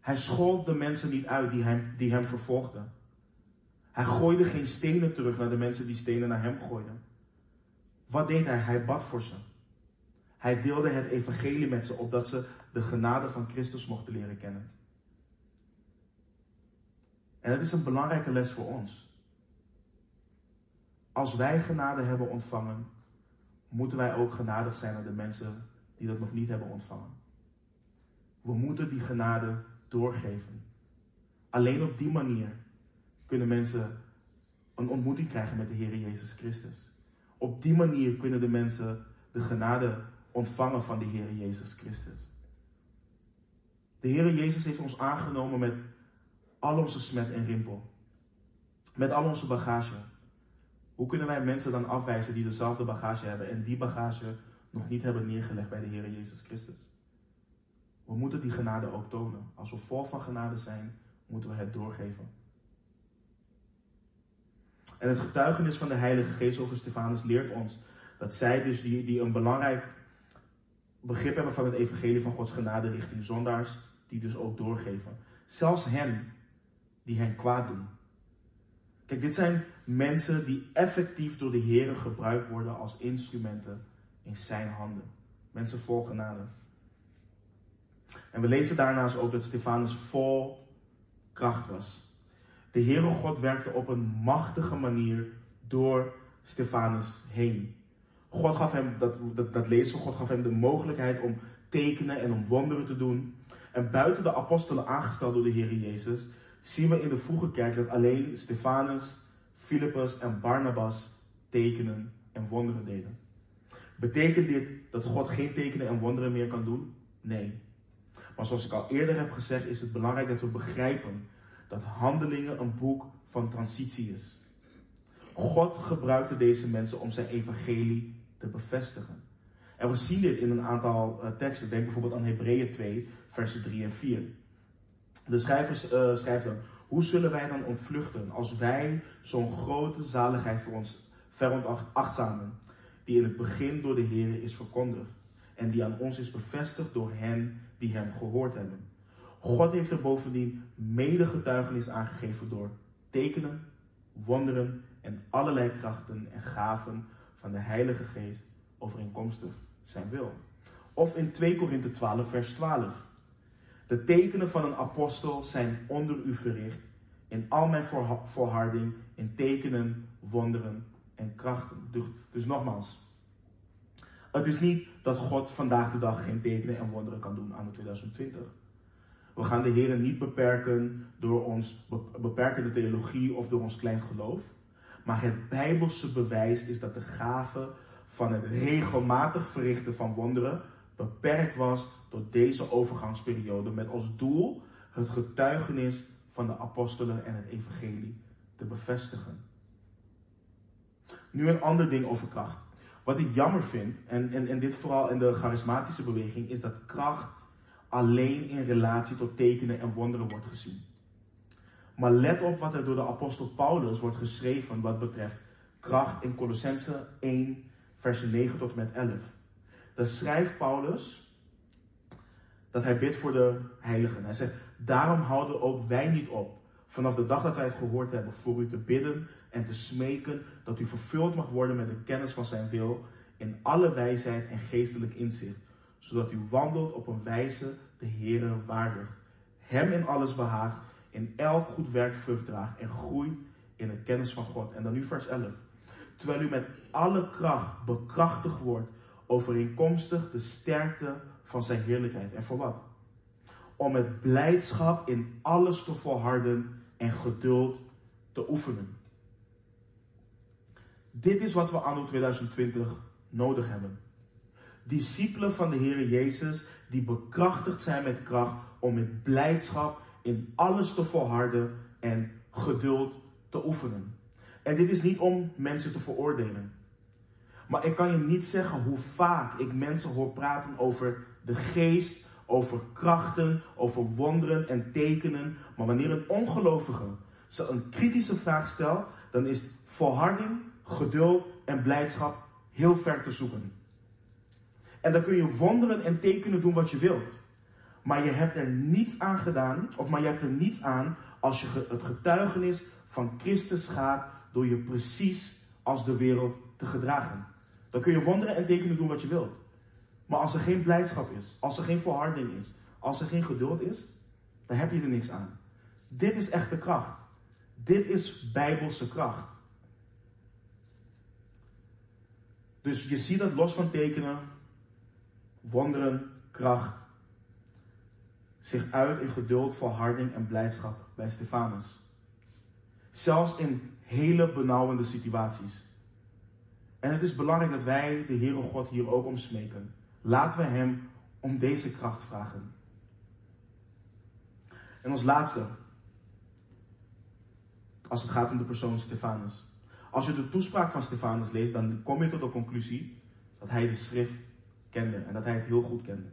Hij schold de mensen niet uit die hem, die hem vervolgden. Hij gooide geen stenen terug naar de mensen die stenen naar hem gooiden. Wat deed hij? Hij bad voor ze. Hij deelde het evangelie met ze, opdat ze de genade van Christus mochten leren kennen. En dat is een belangrijke les voor ons. Als wij genade hebben ontvangen, moeten wij ook genadig zijn aan de mensen die dat nog niet hebben ontvangen. We moeten die genade doorgeven. Alleen op die manier kunnen mensen een ontmoeting krijgen met de Heer Jezus Christus. Op die manier kunnen de mensen de genade ontvangen van de Heer Jezus Christus. De Heer Jezus heeft ons aangenomen met al onze smet en rimpel. Met al onze bagage. Hoe kunnen wij mensen dan afwijzen die dezelfde bagage hebben en die bagage nog niet hebben neergelegd bij de Heer Jezus Christus? We moeten die genade ook tonen. Als we vol van genade zijn, moeten we het doorgeven. En het getuigenis van de Heilige Geest over Stefanus leert ons dat zij dus die, die een belangrijk begrip hebben van het evangelie van Gods genade richting zondaars, die dus ook doorgeven. Zelfs hen die hen kwaad doen. Kijk, dit zijn mensen die effectief door de Heer gebruikt worden als instrumenten in zijn handen. Mensen vol genade. En we lezen daarnaast ook dat Stefanus vol kracht was. De Heere God werkte op een machtige manier door Stefanus heen. God gaf hem, dat, dat, dat lezen God gaf hem de mogelijkheid om tekenen en om wonderen te doen. En buiten de apostelen aangesteld door de Heer Jezus, zien we in de vroege kerk dat alleen Stefanus, Philippus en Barnabas tekenen en wonderen deden. Betekent dit dat God geen tekenen en wonderen meer kan doen? Nee. Maar zoals ik al eerder heb gezegd, is het belangrijk dat we begrijpen dat Handelingen een boek van transitie is. God gebruikte deze mensen om zijn evangelie te bevestigen. En we zien dit in een aantal uh, teksten. Denk bijvoorbeeld aan Hebreeën 2, versen 3 en 4. De schrijver uh, schrijft dan, hoe zullen wij dan ontvluchten als wij zo'n grote zaligheid voor ons veronachtzamen, die in het begin door de Heer is verkondigd en die aan ons is bevestigd door hen die hem gehoord hebben. God heeft er bovendien mede getuigenis aangegeven door tekenen wonderen en allerlei krachten en gaven van de Heilige Geest overeenkomstig zijn wil. Of in 2 Korinthe 12, vers 12. De tekenen van een apostel zijn onder u verricht in al mijn volharding, in tekenen, wonderen en krachten. Dus, dus nogmaals, het is niet dat God vandaag de dag geen tekenen en wonderen kan doen aan 2020. We gaan de Heer niet beperken door ons beperkende theologie of door ons klein geloof. Maar het bijbelse bewijs is dat de gave van het regelmatig verrichten van wonderen beperkt was tot deze overgangsperiode met als doel het getuigenis van de apostelen en het evangelie te bevestigen. Nu een ander ding over kracht. Wat ik jammer vind, en, en, en dit vooral in de charismatische beweging, is dat kracht alleen in relatie tot tekenen en wonderen wordt gezien. Maar let op wat er door de apostel Paulus wordt geschreven wat betreft kracht in Colossense 1, vers 9 tot en met 11. Dan schrijft Paulus dat hij bidt voor de heiligen. Hij zegt, daarom houden ook wij niet op, vanaf de dag dat wij het gehoord hebben, voor u te bidden en te smeken dat u vervuld mag worden met de kennis van zijn wil in alle wijsheid en geestelijk inzicht, zodat u wandelt op een wijze de Heere waardig, hem in alles behaagt, in elk goed werk vrucht draagt en groeit in de kennis van God. En dan nu vers 11. Terwijl u met alle kracht bekrachtigd wordt overeenkomstig de sterkte van zijn heerlijkheid. En voor wat? Om met blijdschap in alles te volharden en geduld te oefenen. Dit is wat we anno 2020 nodig hebben. Discipelen van de Heer Jezus die bekrachtigd zijn met kracht om met blijdschap in alles te volharden en geduld te oefenen. En dit is niet om mensen te veroordelen. Maar ik kan je niet zeggen hoe vaak ik mensen hoor praten over de geest, over krachten, over wonderen en tekenen. Maar wanneer een ongelovige ze een kritische vraag stelt, dan is volharding, geduld en blijdschap heel ver te zoeken. En dan kun je wonderen en tekenen doen wat je wilt. Maar je hebt er niets aan gedaan, of maar je hebt er niets aan als je het getuigenis van Christus gaat door je precies als de wereld te gedragen. Dan kun je wonderen en tekenen doen wat je wilt. Maar als er geen blijdschap is, als er geen volharding is, als er geen geduld is, dan heb je er niks aan. Dit is echte kracht. Dit is bijbelse kracht. Dus je ziet dat los van tekenen, wonderen, kracht, zich uit in geduld, volharding en blijdschap bij Stefanus. Zelfs in hele benauwende situaties. En het is belangrijk dat wij de Heere God hier ook om smeken. Laten we Hem om deze kracht vragen. En als laatste, als het gaat om de persoon Stefanus. Als je de toespraak van Stefanus leest, dan kom je tot de conclusie dat hij de schrift kende en dat hij het heel goed kende.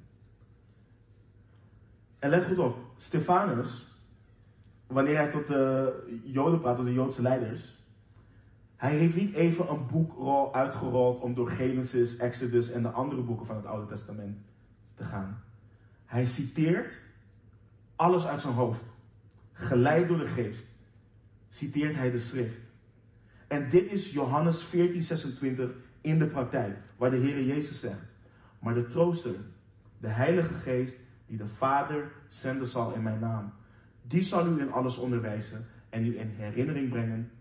En let goed op, Stefanus, wanneer hij tot de Joden praat, tot de Joodse leiders, hij heeft niet even een boek uitgerold om door Genesis, Exodus en de andere boeken van het Oude Testament te gaan. Hij citeert alles uit zijn hoofd. Geleid door de geest citeert hij de schrift. En dit is Johannes 14, 26 in de praktijk, waar de Heer Jezus zegt. Maar de trooster, de Heilige Geest, die de Vader zenden zal in mijn naam, die zal u in alles onderwijzen en u in herinnering brengen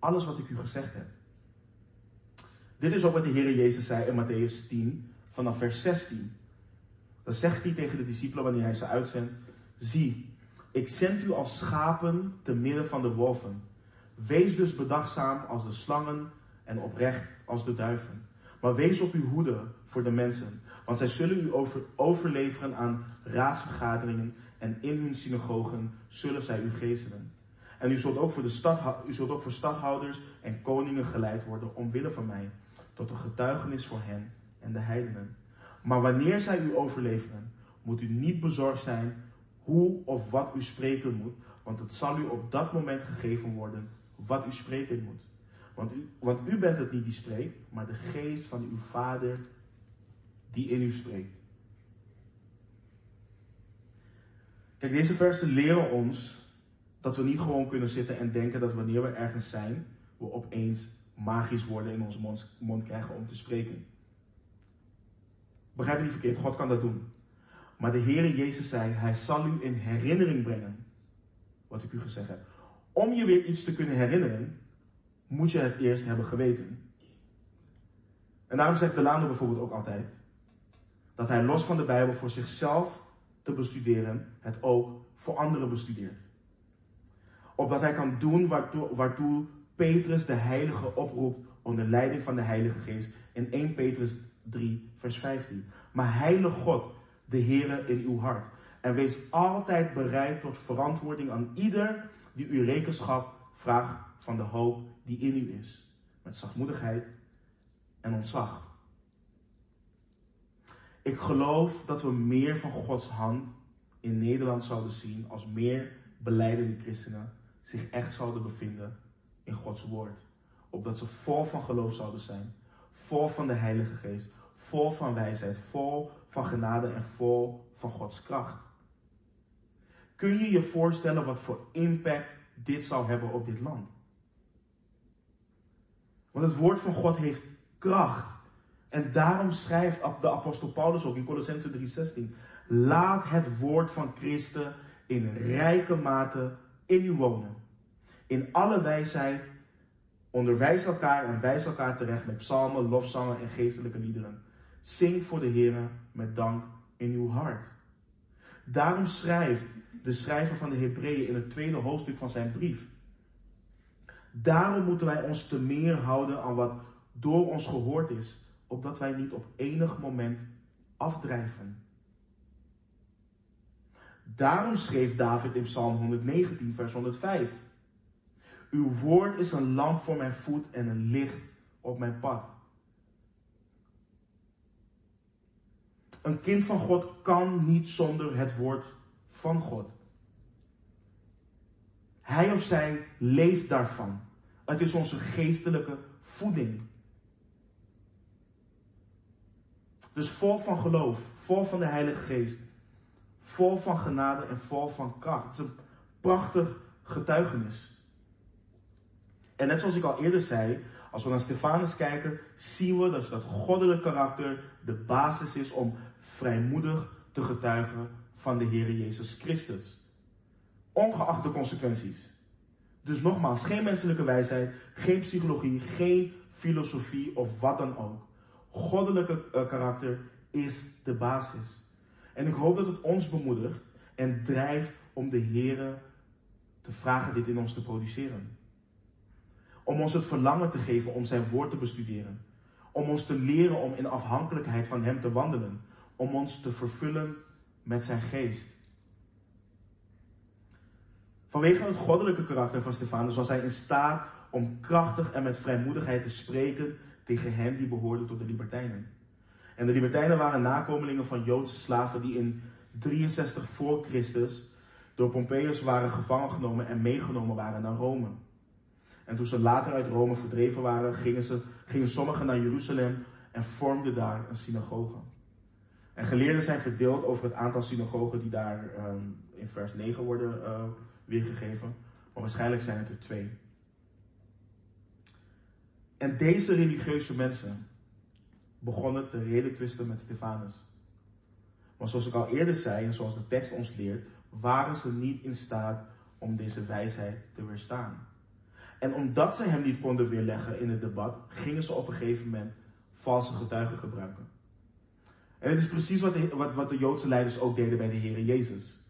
alles wat ik u gezegd heb. Dit is ook wat de Heer Jezus zei in Matthäus 10, vanaf vers 16. Dan zegt hij tegen de discipelen wanneer hij ze uitzendt: Zie, ik zend u als schapen te midden van de wolven. Wees dus bedachtzaam als de slangen en oprecht als de duiven. Maar wees op uw hoede voor de mensen, want zij zullen u over, overleveren aan raadsvergaderingen en in hun synagogen zullen zij u gezelen. En u zult, ook voor de stad, u zult ook voor stadhouders en koningen geleid worden omwille van mij, tot een getuigenis voor hen en de heidenen. Maar wanneer zij u overleveren, moet u niet bezorgd zijn hoe of wat u spreken moet, want het zal u op dat moment gegeven worden wat u spreken moet. Want u, want u bent het niet die spreekt, maar de geest van uw Vader die in u spreekt. Kijk, deze versen leren ons Dat we niet gewoon kunnen zitten en denken dat wanneer we ergens zijn, we opeens magisch worden in onze mond, krijgen om te spreken. Begrijp me niet verkeerd, God kan dat doen. Maar de Heere Jezus zei, Hij zal u in herinnering brengen wat ik u gezegd heb. Om je weer iets te kunnen herinneren, moet je het eerst hebben geweten. En daarom zegt Delano bijvoorbeeld ook altijd dat hij los van de Bijbel voor zichzelf te bestuderen, het ook voor anderen bestudeert. Opdat hij kan doen waartoe, waartoe Petrus de Heilige oproept onder leiding van de Heilige Geest in 1 Petrus 3, vers 15. Maar heilig God, de Heere in uw hart. En wees altijd bereid tot verantwoording aan ieder die u rekenschap vraagt van de hoop die in u is. Met zachtmoedigheid en ontzag. Ik geloof dat we meer van Gods hand in Nederland zouden zien als meer beleidende christenen zich echt zouden bevinden in Gods woord. Opdat ze vol van geloof zouden zijn, vol van de Heilige Geest, vol van wijsheid, vol van genade en vol van Gods kracht. Kun je je voorstellen wat voor impact dit zou hebben op dit land? Want het woord van God heeft kracht. En daarom schrijft de apostel Paulus ook in Colossense 3:16: Laat het woord van Christus in rijke mate in u wonen. In alle wijsheid onderwijs elkaar en wijs elkaar terecht met psalmen, lofzangen en geestelijke liederen. Zing voor de Heer met dank in uw hart. Daarom schrijft de schrijver van de Hebreeën in het tweede hoofdstuk van zijn brief. Daarom moeten wij ons te meer houden aan wat door ons gehoord is, opdat wij niet op enig moment afdrijven. Daarom schreef David in Psalm 119, vers 105. Uw woord is een lamp voor mijn voet en een licht op mijn pad. Een kind van God kan niet zonder het woord van God. Hij of zij leeft daarvan. Het is onze geestelijke voeding. Dus vol van geloof, vol van de Heilige Geest, vol van genade en vol van kracht. Het is een prachtig getuigenis. En net zoals ik al eerder zei, als we naar Stefanus kijken, zien we dat dat goddelijk karakter de basis is om vrijmoedig te getuigen van de Heer Jezus Christus. Ongeacht de consequenties. Dus nogmaals, geen menselijke wijsheid, geen psychologie, geen filosofie of wat dan ook. Goddelijke uh, karakter is de basis. En ik hoop dat het ons bemoedigt en drijft om de Heer te vragen dit in ons te produceren. Om ons het verlangen te geven om zijn woord te bestuderen. Om ons te leren om in afhankelijkheid van hem te wandelen. Om ons te vervullen met zijn geest. Vanwege het goddelijke karakter van Stefanus was hij in staat om krachtig en met vrijmoedigheid te spreken tegen hen die behoorden tot de libertijnen. En de libertijnen waren nakomelingen van Joodse slaven die in 63 voor Christus door Pompeius waren gevangen genomen en meegenomen waren naar Rome. En toen ze later uit Rome verdreven waren, gingen, ze, gingen sommigen naar Jeruzalem en vormden daar een synagoge. En geleerden zijn verdeeld over het aantal synagogen die daar um, in vers 9 worden uh, weergegeven. Maar waarschijnlijk zijn het er twee. En deze religieuze mensen begonnen te reden twisten met Stefanus. Maar zoals ik al eerder zei en zoals de tekst ons leert, waren ze niet in staat om deze wijsheid te weerstaan. En omdat ze hem niet konden weerleggen in het debat, gingen ze op een gegeven moment valse getuigen gebruiken. En het is precies wat de, wat, wat de Joodse leiders ook deden bij de Heer Jezus.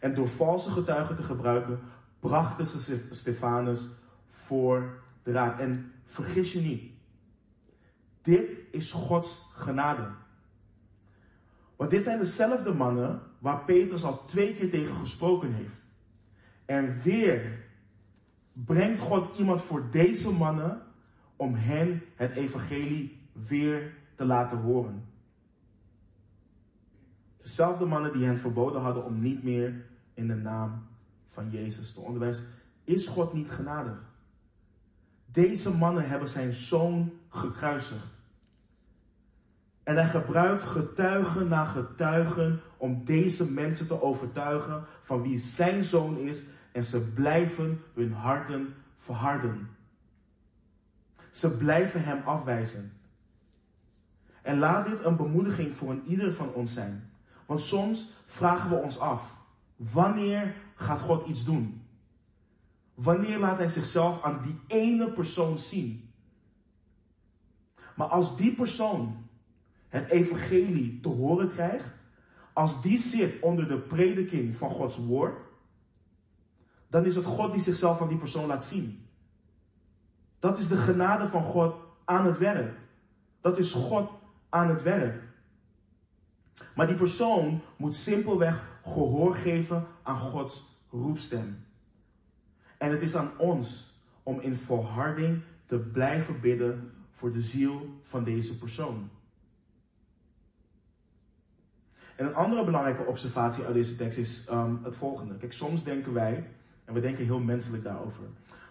En door valse getuigen te gebruiken, brachten ze Stefanus voor de raad. En vergis je niet, dit is Gods genade. Want dit zijn dezelfde mannen waar Petrus al twee keer tegen gesproken heeft. En weer brengt God iemand voor deze mannen om hen het evangelie weer te laten horen. Dezelfde mannen die hen verboden hadden om niet meer in de naam van Jezus te onderwijzen. Is God niet genadig? Deze mannen hebben zijn zoon gekruisigd. En hij gebruikt getuigen na getuigen om deze mensen te overtuigen van wie zijn zoon is en ze blijven hun harten verharden. Ze blijven hem afwijzen. En laat dit een bemoediging voor een ieder van ons zijn. Want soms vragen we ons af: wanneer gaat God iets doen? Wanneer laat hij zichzelf aan die ene persoon zien? Maar als die persoon het evangelie te horen krijgt, als die zit onder de prediking van Gods woord, dan is het God die zichzelf aan die persoon laat zien. Dat is de genade van God aan het werk. Dat is God aan het werk. Maar die persoon moet simpelweg gehoor geven aan Gods roepstem. En het is aan ons om in volharding te blijven bidden voor de ziel van deze persoon. En een andere belangrijke observatie uit deze tekst is um, het volgende. Kijk, soms denken wij, en we denken heel menselijk daarover.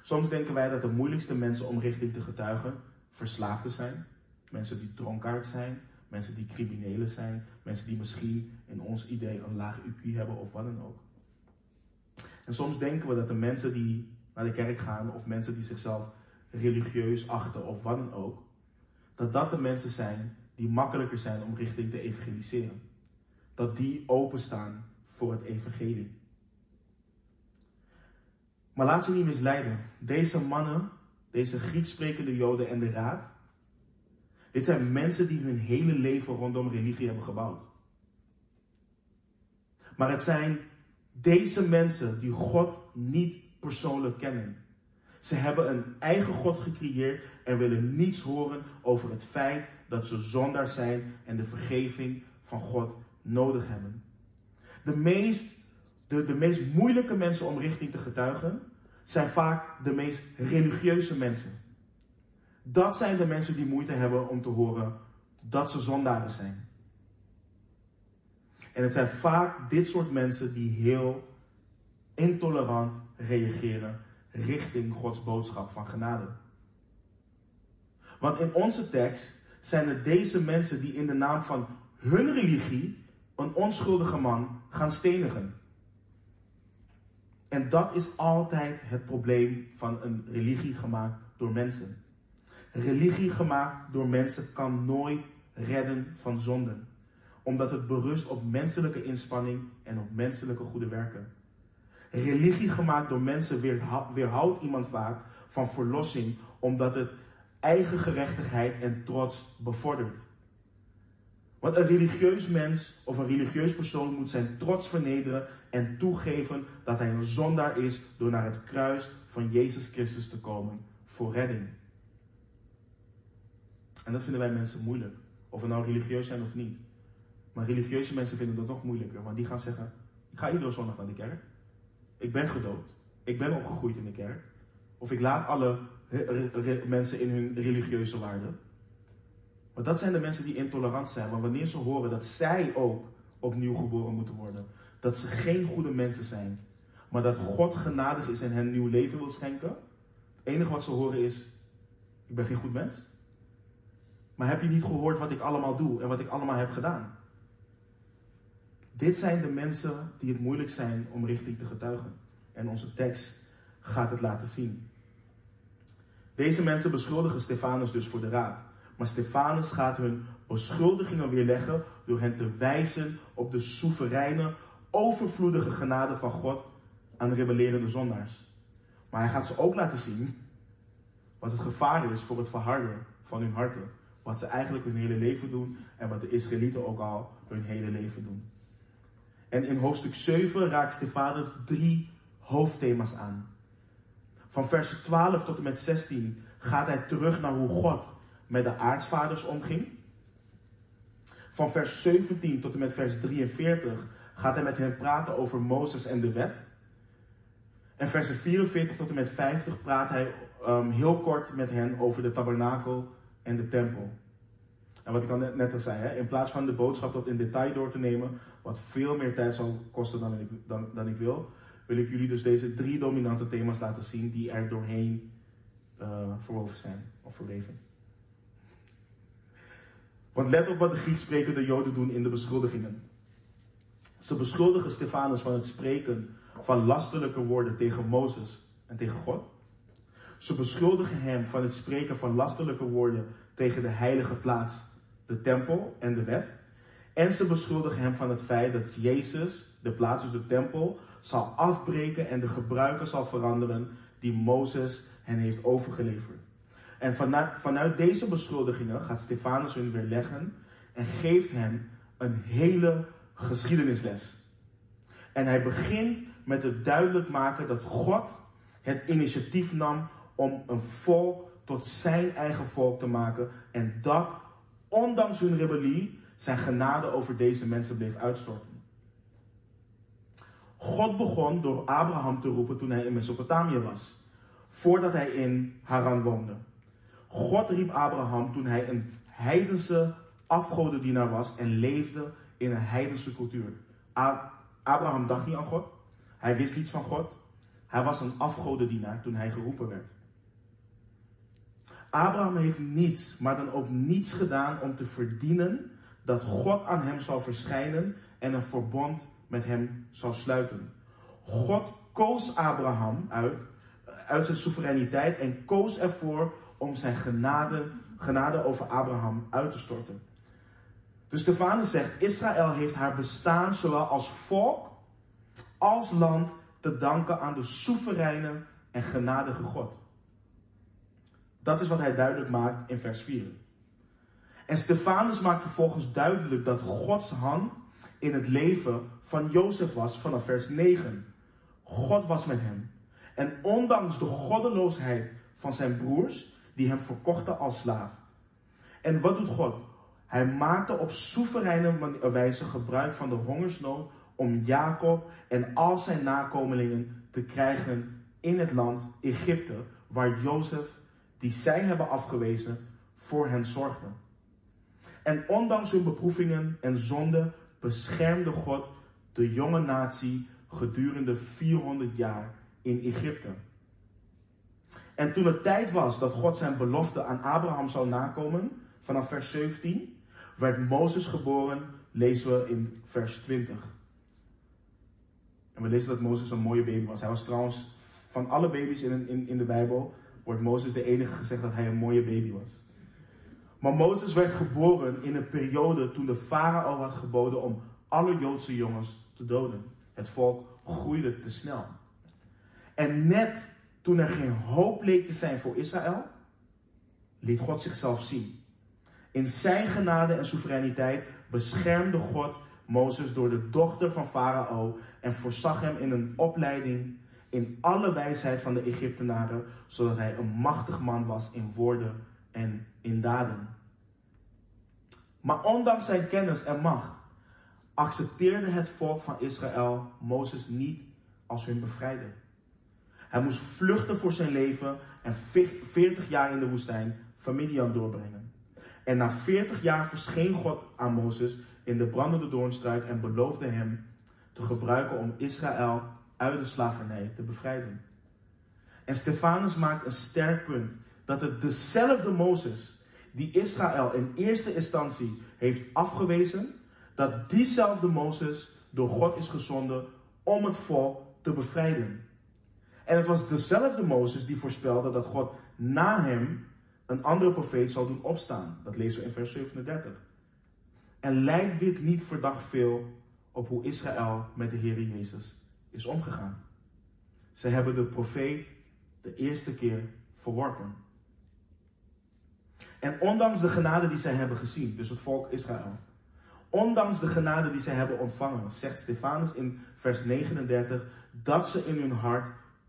Soms denken wij dat de moeilijkste mensen om richting te getuigen verslaafden zijn. Mensen die dronkaard zijn, mensen die criminelen zijn, mensen die misschien in ons idee een laag IQ hebben of wat dan ook. En soms denken we dat de mensen die naar de kerk gaan of mensen die zichzelf religieus achten of wat dan ook, dat dat de mensen zijn die makkelijker zijn om richting te evangeliseren. Dat die openstaan voor het evangelie. Maar laat u niet misleiden. Deze mannen, deze Grieks sprekende Joden en de Raad, dit zijn mensen die hun hele leven rondom religie hebben gebouwd. Maar het zijn deze mensen die God niet persoonlijk kennen. Ze hebben een eigen God gecreëerd en willen niets horen over het feit dat ze zondaar zijn en de vergeving van God nodig hebben. De meest, de, de meest moeilijke mensen om richting te getuigen zijn vaak de meest religieuze mensen. Dat zijn de mensen die moeite hebben om te horen dat ze zondaren zijn. En het zijn vaak dit soort mensen die heel intolerant reageren richting Gods boodschap van genade. Want in onze tekst zijn het deze mensen die in de naam van hun religie een onschuldige man gaan stenigen. En dat is altijd het probleem van een religie gemaakt door mensen. Religie gemaakt door mensen kan nooit redden van zonden, omdat het berust op menselijke inspanning en op menselijke goede werken. Religie gemaakt door mensen weerhoudt iemand vaak van verlossing, omdat het eigen gerechtigheid en trots bevordert. Want een religieus mens of een religieus persoon moet zijn trots vernederen en toegeven dat hij een zondaar is door naar het kruis van Jezus Christus te komen voor redding. En dat vinden wij mensen moeilijk. Of we nou religieus zijn of niet. Maar religieuze mensen vinden dat nog moeilijker. Want die gaan zeggen, ik ga iedere zondag naar de kerk. Ik ben gedoopt. Ik ben opgegroeid in de kerk. Of ik laat alle mensen in hun religieuze waarden. Maar dat zijn de mensen die intolerant zijn. Maar wanneer ze horen dat zij ook opnieuw geboren moeten worden. Dat ze geen goede mensen zijn. Maar dat God genadig is en hen nieuw leven wil schenken. Het enige wat ze horen is, ik ben geen goed mens. Maar heb je niet gehoord wat ik allemaal doe en wat ik allemaal heb gedaan? Dit zijn de mensen die het moeilijk zijn om richting te getuigen. En onze tekst gaat het laten zien. Deze mensen beschuldigen Stefanus dus voor de raad. Maar Stefanus gaat hun beschuldigingen weerleggen door hen te wijzen op de soevereine, overvloedige genade van God aan de rebellerende zondaars. Maar hij gaat ze ook laten zien wat het gevaar is voor het verharden van hun harten. Wat ze eigenlijk hun hele leven doen en wat de Israëlieten ook al hun hele leven doen. En in hoofdstuk 7 raakt Stefanus drie hoofdthema's aan. Van vers 12 tot en met 16 gaat hij terug naar hoe God met de aartsvaders omging. Van vers 17 tot en met vers 43 gaat hij met hen praten over Mozes en de wet. En versen 44 tot en met 50 praat hij um, heel kort met hen over de tabernakel en de tempel. En wat ik al net, net al zei, hè, in plaats van de boodschap tot in detail door te nemen, wat veel meer tijd zal kosten dan ik, dan, dan ik wil, wil ik jullie dus deze drie dominante thema's laten zien die er doorheen uh, verwoven zijn of verweven. Want let op wat de Grieks sprekende Joden doen in de beschuldigingen. Ze beschuldigen Stefanus van het spreken van lastelijke woorden tegen Mozes en tegen God. Ze beschuldigen hem van het spreken van lastelijke woorden tegen de heilige plaats, de tempel en de wet. En ze beschuldigen hem van het feit dat Jezus, de plaats dus de tempel, zal afbreken en de gebruiken zal veranderen die Mozes hen heeft overgeleverd. En vanuit, vanuit deze beschuldigingen gaat Stefanus hun weerleggen en geeft hen een hele geschiedenisles. En hij begint met het duidelijk maken dat God het initiatief nam om een volk tot zijn eigen volk te maken. En dat, ondanks hun rebellie, zijn genade over deze mensen bleef uitstorten. God begon door Abraham te roepen toen hij in Mesopotamië was, voordat hij in Haran woonde. God riep Abraham toen hij een heidense afgodendienaar was en leefde in een heidense cultuur. Abraham dacht niet aan God. Hij wist niets van God. Hij was een afgodendienaar toen hij geroepen werd. Abraham heeft niets, maar dan ook niets gedaan om te verdienen dat God aan hem zal verschijnen en een verbond met hem zal sluiten. God koos Abraham uit, uit zijn soevereiniteit en koos ervoor om zijn genade, genade over Abraham uit te storten. Dus Stefanus zegt, Israël heeft haar bestaan zowel als volk als land te danken aan de soevereine en genadige God. Dat is wat hij duidelijk maakt in vers 4. En Stefanus maakt vervolgens duidelijk dat Gods hand in het leven van Jozef was vanaf vers 9. God was met hem. En ondanks de goddeloosheid van zijn broers, die hem verkochten als slaaf. En wat doet God? Hij maakte op soevereine wijze gebruik van de hongersnood om Jacob en al zijn nakomelingen te krijgen in het land Egypte, waar Jozef, die zij hebben afgewezen, voor hen zorgde. En ondanks hun beproevingen en zonden beschermde God de jonge natie gedurende 400 jaar in Egypte. En toen het tijd was dat God zijn belofte aan Abraham zou nakomen, vanaf vers 17, werd Mozes geboren, lezen we in vers 20. En we lezen dat Mozes een mooie baby was. Hij was trouwens, van alle baby's in, in, in de Bijbel, wordt Mozes de enige gezegd dat hij een mooie baby was. Maar Mozes werd geboren in een periode toen de farao had geboden om alle Joodse jongens te doden. Het volk groeide te snel. En net toen er geen hoop leek te zijn voor Israël, liet God zichzelf zien. In zijn genade en soevereiniteit beschermde God Mozes door de dochter van Farao en voorzag hem in een opleiding in alle wijsheid van de Egyptenaren, zodat hij een machtig man was in woorden en in daden. Maar ondanks zijn kennis en macht accepteerde het volk van Israël Mozes niet als hun bevrijder. Hij moest vluchten voor zijn leven en 40 jaar in de woestijn van doorbrengen. En na 40 jaar verscheen God aan Mozes in de brandende doornstruik en beloofde hem te gebruiken om Israël uit de slavernij te bevrijden. En Stefanus maakt een sterk punt dat het dezelfde Mozes die Israël in eerste instantie heeft afgewezen, dat diezelfde Mozes door God is gezonden om het volk te bevrijden. En het was dezelfde Mozes die voorspelde dat God na hem een andere profeet zal doen opstaan. Dat lezen we in vers 37. En lijkt dit niet verdacht veel op hoe Israël met de Heer Jezus is omgegaan? Ze hebben de profeet de eerste keer verworpen. En ondanks de genade die zij hebben gezien, dus het volk Israël, ondanks de genade die zij hebben ontvangen, zegt Stefanus in vers 39 dat ze in hun hart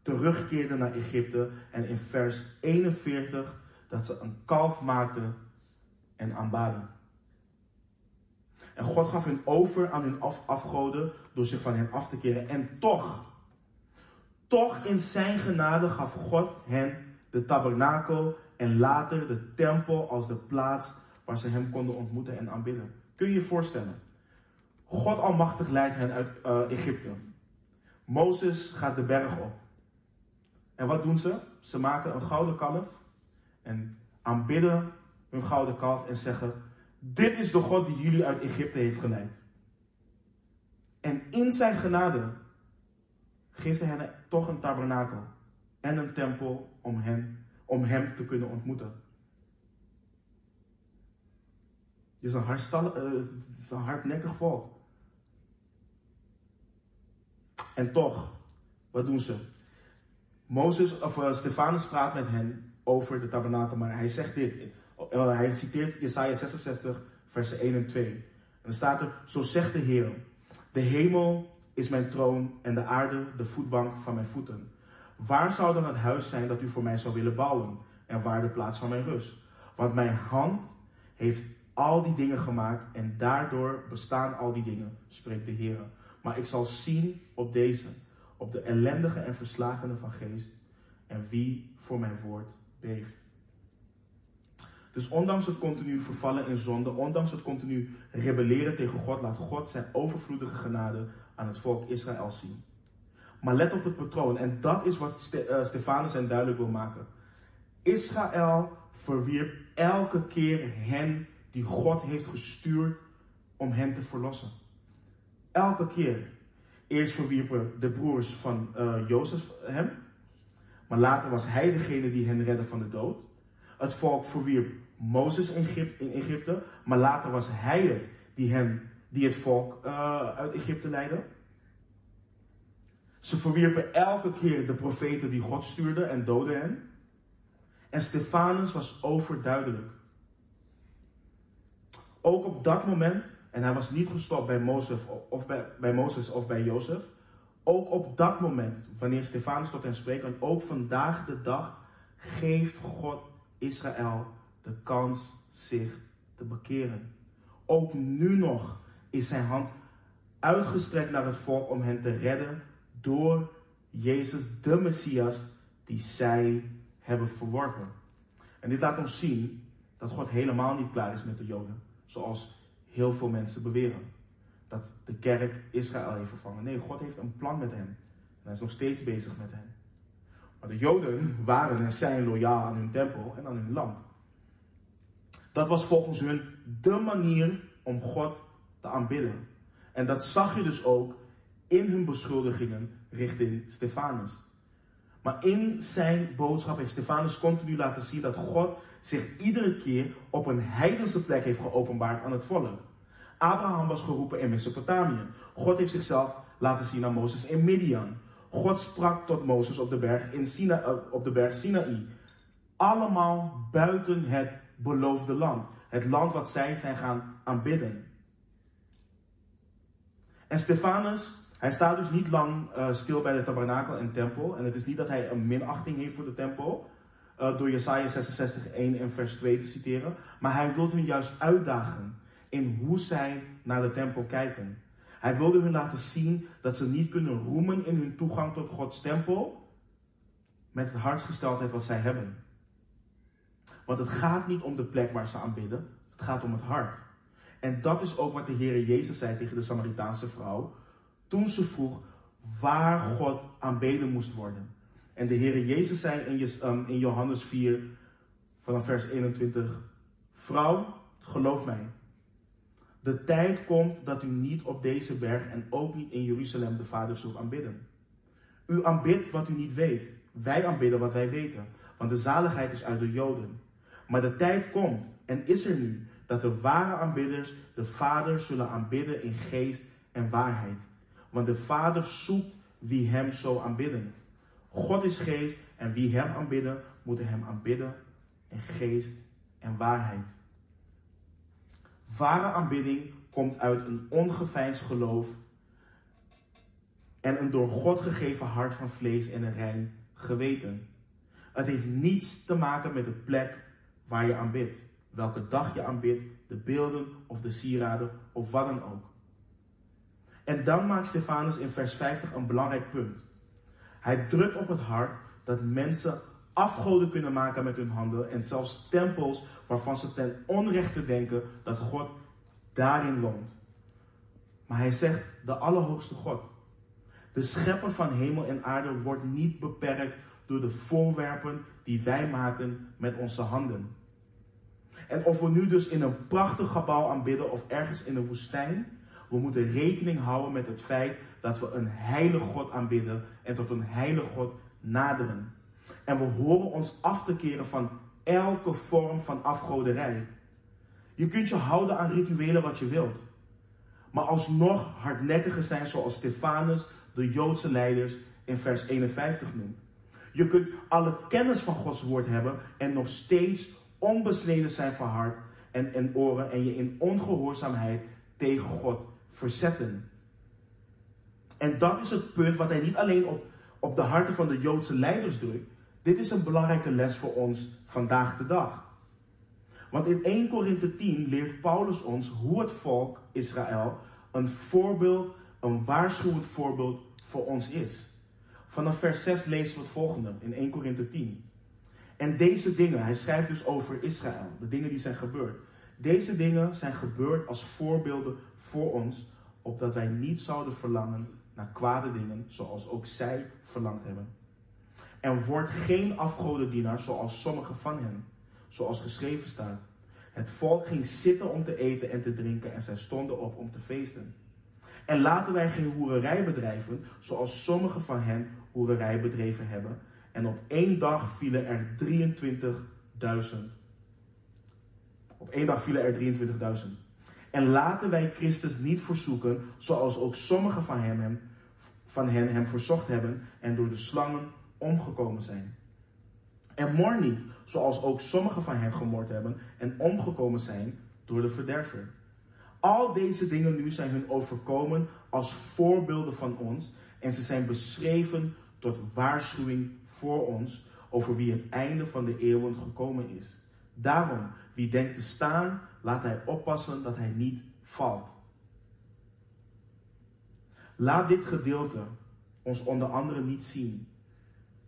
terugkeerden naar Egypte en in vers 41 dat ze een kalf maakten en aanbaden. En God gaf hen over aan hun af afgoden door zich van hen af te keren. En toch, toch in zijn genade gaf God hen de tabernakel en later de tempel als de plaats waar ze hem konden ontmoeten en aanbidden. Kun je je voorstellen? God Almachtig leidt hen uit uh, Egypte. Mozes gaat de berg op. En wat doen ze? Ze maken een gouden kalf en aanbidden hun gouden kalf en zeggen: Dit is de God die jullie uit Egypte heeft geleid. En in zijn genade geeft hij hen toch een tabernakel en een tempel om hen, om hem te kunnen ontmoeten. Het is een, het is een hardnekkig volk. En toch, wat doen ze? Mozes, of uh, Stefanus praat met hen over de tabernakel, maar hij zegt dit. Uh, hij citeert Jesaja 66, versen 1 en 2. En dan staat er, zo zegt de Heer, de hemel is mijn troon en de aarde de voetbank van mijn voeten. Waar zou dan het huis zijn dat u voor mij zou willen bouwen? En waar de plaats van mijn rust? Want mijn hand heeft al die dingen gemaakt en daardoor bestaan al die dingen, spreekt de Heer. Maar ik zal zien op deze, op de ellendige en verslagene van geest en wie voor mijn woord beeft. Dus ondanks het continu vervallen in zonde, ondanks het continu rebelleren tegen God, laat God zijn overvloedige genade aan het volk Israël zien. Maar let op het patroon, en dat is wat eh, Stefanus hen duidelijk wil maken. Israël verwierp elke keer hen die God heeft gestuurd om hen te verlossen. Elke keer. Eerst verwierpen de broers van uh, Jozef hem, maar later was hij degene die hen redde van de dood. Het volk verwierp Mozes in Egypte, maar later was hij het die, die het volk uh, uit Egypte leidde. Ze verwierpen elke keer de profeten die God stuurde en doodden hen. En Stefanus was overduidelijk. Ook op dat moment, en hij was niet gestopt bij Mozes of bij, Mozes of bij Jozef. Ook op dat moment, wanneer Stefanus tot hen spreekt, en ook vandaag de dag, geeft God Israël de kans zich te bekeren. Ook nu nog is zijn hand uitgestrekt naar het volk om hen te redden door Jezus, de Messias, die zij hebben verworpen. En dit laat ons zien dat God helemaal niet klaar is met de Joden, zoals heel veel mensen beweren. Dat de kerk Israël heeft vervangen. Nee, God heeft een plan met hen. En hij is nog steeds bezig met hen. Maar de Joden waren en zijn loyaal aan hun tempel en aan hun land. Dat was volgens hun de manier om God te aanbidden. En dat zag je dus ook in hun beschuldigingen richting Stefanus. Maar in zijn boodschap heeft Stefanus continu laten zien dat God zich iedere keer op een heidense plek heeft geopenbaard aan het volk. Abraham was geroepen in Mesopotamië. God heeft zichzelf laten zien aan Mozes in Midian. God sprak tot Mozes op de berg, in Sina, eh, op de berg Sinaï. Allemaal buiten het beloofde land. Het land wat zij zijn gaan aanbidden. En Stefanus hij staat dus niet lang uh, stil bij de tabernakel en tempel. En het is niet dat hij een minachting heeft voor de tempel. Uh, door Jesaja 66, 1 en vers 2 te citeren. Maar hij wil hun juist uitdagen in hoe zij naar de tempel kijken. Hij wilde hun laten zien dat ze niet kunnen roemen in hun toegang tot Gods tempel. Met het hartsgesteldheid wat zij hebben. Want het gaat niet om de plek waar ze aanbidden. Het gaat om het hart. En dat is ook wat de Heer Jezus zei tegen de Samaritaanse vrouw toen ze vroeg waar God aanbeden moest worden. En de Heer Jezus zei in, in Johannes 4, vanaf vers 21, Vrouw, geloof mij, de tijd komt dat u niet op deze berg en ook niet in Jeruzalem de Vader zult aanbidden. U aanbidt wat u niet weet. Wij aanbidden wat wij weten, want de zaligheid is uit de Joden. Maar de tijd komt en is er nu dat de ware aanbidders de Vader zullen aanbidden in geest en waarheid. Want de Vader zoekt wie hem zo aanbidden. God is geest en wie hem aanbidden, moeten hem aanbidden in geest en waarheid. Ware aanbidding komt uit een ongeveinsd geloof en een door God gegeven hart van vlees en een rein geweten. Het heeft niets te maken met de plek waar je aanbidt, welke dag je aanbidt, de beelden of de sieraden of wat dan ook. En dan maakt Stefanus in vers 50 een belangrijk punt. Hij drukt op het hart dat mensen afgoden kunnen maken met hun handen en zelfs tempels waarvan ze ten onrechte denken dat God daarin woont. Maar hij zegt de Allerhoogste God. De schepper van hemel en aarde wordt niet beperkt door de voorwerpen die wij maken met onze handen. En of we nu dus in een prachtig gebouw aanbidden of ergens in een woestijn, We moeten rekening houden met het feit dat we een heilige God aanbidden en tot een heilige God naderen. En we horen ons af te keren van elke vorm van afgoderij. Je kunt je houden aan rituelen wat je wilt. Maar alsnog hardnekkiger zijn zoals Stefanus, de Joodse leiders, in vers 51 noemt. Je kunt alle kennis van Gods woord hebben en nog steeds onbesneden zijn van hart en, en oren en je in ongehoorzaamheid tegen God verzetten. En dat is het punt wat hij niet alleen op, op de harten van de Joodse leiders drukt. Dit is een belangrijke les voor ons vandaag de dag. Want in 1 Korinthe 10 leert Paulus ons hoe het volk Israël een voorbeeld, een waarschuwend voorbeeld voor ons is. Vanaf vers 6 lezen we het volgende in 1 Korinthe 10. En deze dingen, hij schrijft dus over Israël, de dingen die zijn gebeurd. Deze dingen zijn gebeurd als voorbeelden voor ons, opdat wij niet zouden verlangen naar kwade dingen, zoals ook zij verlangd hebben. En wordt geen afgodendienaar zoals sommigen van hen, zoals geschreven staat. Het volk ging zitten om te eten en te drinken en zij stonden op om te feesten. En laten wij geen hoererij bedrijven, zoals sommigen van hen hoererij bedreven hebben. En op één dag vielen er 23.000. Op één dag vielen er 23.000. En laten wij Christus niet verzoeken, zoals ook sommigen van, hem, van hen hem verzocht hebben en door de slangen omgekomen zijn. En moord niet, zoals ook sommigen van hen gemoord hebben en omgekomen zijn door de verderver. Al deze dingen nu zijn hun overkomen als voorbeelden van ons en ze zijn beschreven tot waarschuwing voor ons over wie het einde van de eeuwen gekomen is. Daarom, wie denkt te staan, laat hij oppassen dat hij niet valt. Laat dit gedeelte ons onder andere niet zien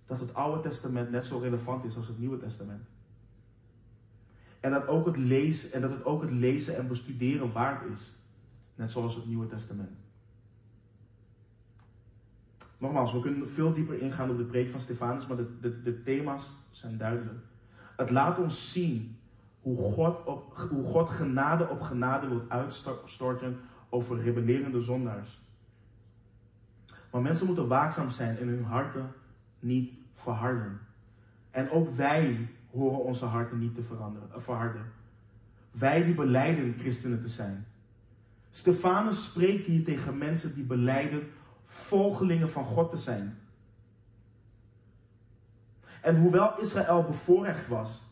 dat het Oude Testament net zo relevant is als het Nieuwe Testament. En dat, ook het lezen, en dat het ook het lezen en bestuderen waard is. Net zoals het Nieuwe Testament. Nogmaals, we kunnen veel dieper ingaan op de preek van Stefanus, maar de, de, de thema's zijn duidelijk. Het laat ons zien hoe God, op, hoe God genade op genade wil uitstorten over rebellerende zondaars. Maar mensen moeten waakzaam zijn en hun harten niet verharden. En ook wij horen onze harten niet te veranderen, uh, verharden. Wij die beleiden christenen te zijn. Stefanus spreekt hier tegen mensen die beleiden volgelingen van God te zijn. En hoewel Israël bevoorrecht was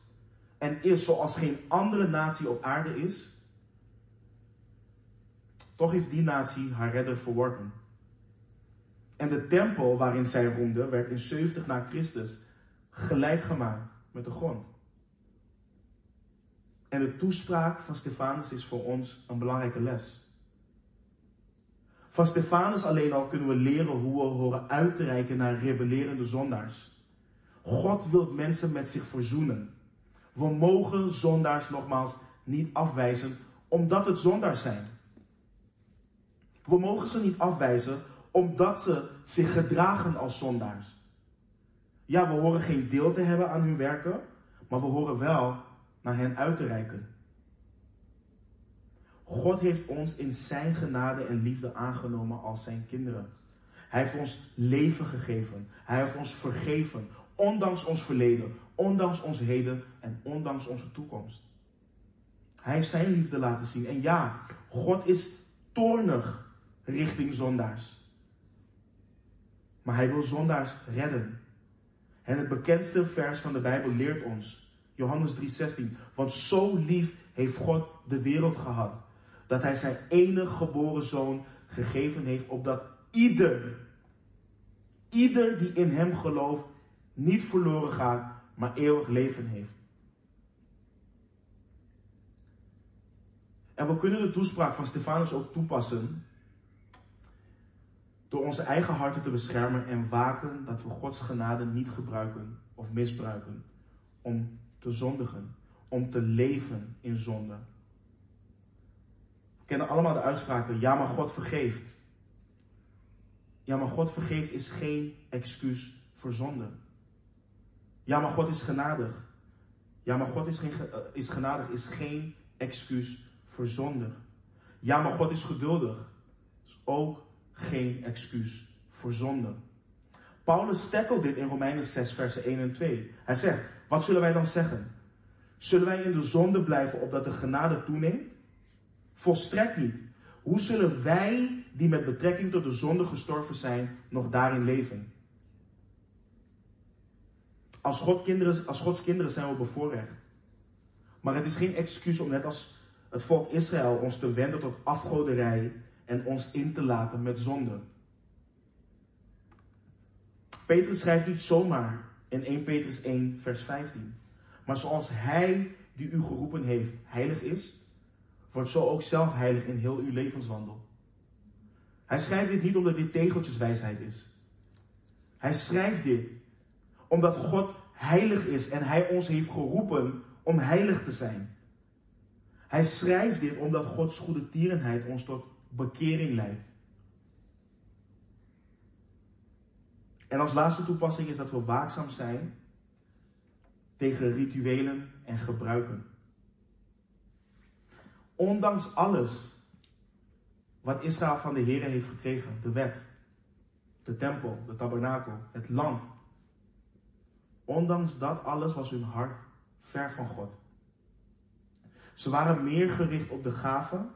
en is zoals geen andere natie op aarde is, toch heeft die natie haar redder verworpen. En de tempel waarin zij roemde werd in 70 na Christus gelijk gemaakt met de grond. En de toespraak van Stefanus is voor ons een belangrijke les. Van Stefanus alleen al kunnen we leren hoe we horen uit te reiken naar rebellerende zondaars. God wil mensen met zich verzoenen. We mogen zondaars nogmaals niet afwijzen omdat het zondaars zijn. We mogen ze niet afwijzen omdat ze zich gedragen als zondaars. Ja, we horen geen deel te hebben aan hun werken, maar we horen wel naar hen uit te reiken. God heeft ons in zijn genade en liefde aangenomen als zijn kinderen. Hij heeft ons leven gegeven. Hij heeft ons vergeven, ondanks ons verleden, ondanks ons heden en ondanks onze toekomst. Hij heeft zijn liefde laten zien. En ja, God is toornig richting zondaars. Maar hij wil zondaars redden. En het bekendste vers van de Bijbel leert ons, Johannes 3:16, want zo lief heeft God de wereld gehad, dat hij zijn enige geboren zoon gegeven heeft, opdat ieder, ieder die in hem gelooft, niet verloren gaat, maar eeuwig leven heeft. En we kunnen de toespraak van Stefanus ook toepassen door onze eigen harten te beschermen en waken dat we Gods genade niet gebruiken of misbruiken om te zondigen, om te leven in zonde. We kennen allemaal de uitspraken, ja maar God vergeeft. Ja maar God vergeeft is geen excuus voor zonde. Ja maar God is genadig. Ja maar God is, geen, eh, is genadig is geen excuus voor zonde. Ja maar God is geduldig. is ook geen excuus voor zonde. Paulus tackelt dit in Romeinen 6, versen 1 en 2. Hij zegt, wat zullen wij dan zeggen? Zullen wij in de zonde blijven opdat de genade toeneemt? Volstrekt niet. Hoe zullen wij, die met betrekking tot de zonde gestorven zijn, nog daarin leven? Als, kinderen, als Gods kinderen zijn we bevoorrecht. Maar het is geen excuus om net als het volk Israël ons te wenden tot afgoderij en ons in te laten met zonde. Petrus schrijft niet zomaar in 1 Petrus 1, vers 15. Maar zoals Hij die u geroepen heeft heilig is, wordt zo ook zelf heilig in heel uw levenswandel. Hij schrijft dit niet omdat dit tegeltjeswijsheid is. Hij schrijft dit omdat God heilig is en Hij ons heeft geroepen om heilig te zijn. Hij schrijft dit omdat Gods goede tierenheid ons tot bekering leidt. En als laatste toepassing is dat we waakzaam zijn tegen rituelen en gebruiken. Ondanks alles wat Israël van de Heer heeft gekregen, de wet, de tempel, de tabernakel, het land. Ondanks dat alles was hun hart ver van God. Ze waren meer gericht op de gaven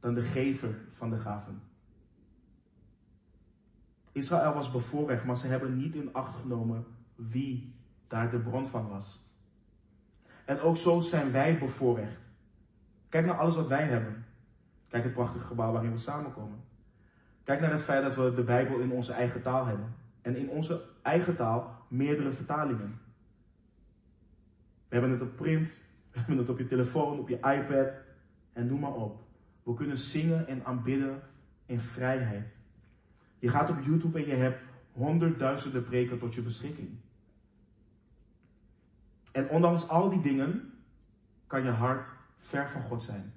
dan de gever van de gaven. Israël was bevoorrecht, maar ze hebben niet in acht genomen wie daar de bron van was. En ook zo zijn wij bevoorrecht. Kijk naar alles wat wij hebben. Kijk het prachtige gebouw waarin we samenkomen. Kijk naar het feit dat we de Bijbel in onze eigen taal hebben. En in onze eigen taal meerdere vertalingen. We hebben het op print, we hebben het op je telefoon, op je iPad en noem maar op. We kunnen zingen en aanbidden in vrijheid. Je gaat op YouTube en je hebt honderdduizenden preken tot je beschikking. En ondanks al die dingen kan je hart ver van God zijn.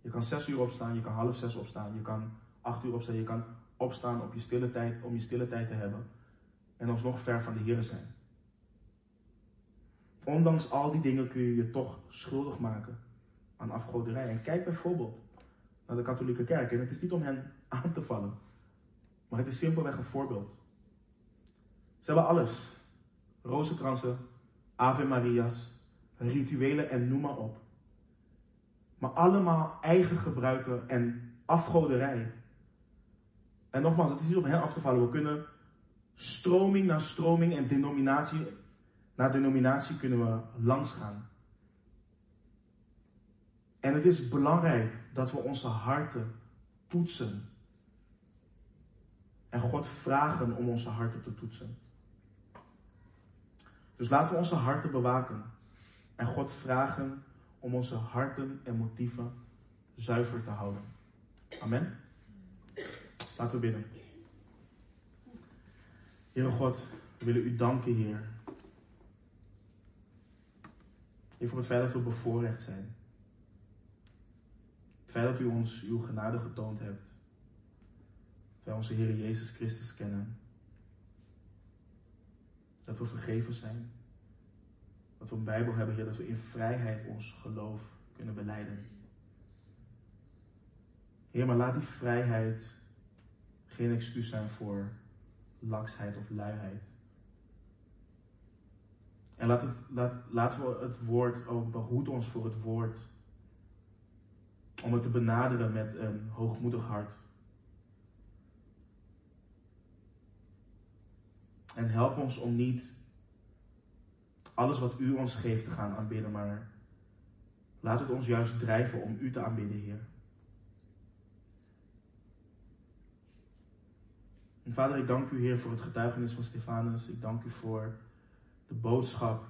Je kan zes uur opstaan, je kan half zes opstaan, je kan acht uur opstaan, je kan opstaan op je stille tijd, om je stille tijd te hebben. En alsnog ver van de Heer zijn. Ondanks al die dingen kun je je toch schuldig maken aan afgoderij. En kijk bijvoorbeeld naar de katholieke kerk. En het is niet om hen aan te vallen. Maar het is simpelweg een voorbeeld. Ze hebben alles. Rozenkransen, Ave Maria's, rituelen en noem maar op. Maar allemaal eigen gebruiken en afgoderij. En nogmaals, het is niet om hen af te vallen. We kunnen stroming na stroming en denominatie na denominatie kunnen we langs gaan. En het is belangrijk dat we onze harten toetsen en God vragen om onze harten te toetsen. Dus laten we onze harten bewaken. En God vragen om onze harten en motieven zuiver te houden. Amen. Laten we bidden. Heere God, we willen u danken, Heer. Heer, voor het feit dat we bevoorrecht zijn. Het feit dat u ons uw genade getoond hebt wij onze Heer Jezus Christus kennen. Dat we vergeven zijn. Dat we een Bijbel hebben, Heer, dat we in vrijheid ons geloof kunnen beleiden. Heer, maar laat die vrijheid geen excuus zijn voor laksheid of luiheid. En laat het, laat, laten we het woord ook behoed ons voor het woord. Om het te benaderen met een hoogmoedig hart. En help ons om niet alles wat u ons geeft te gaan aanbidden, maar laat het ons juist drijven om u te aanbidden, Heer. En vader, ik dank u, Heer, voor het getuigenis van Stefanus. Ik dank u voor de boodschap.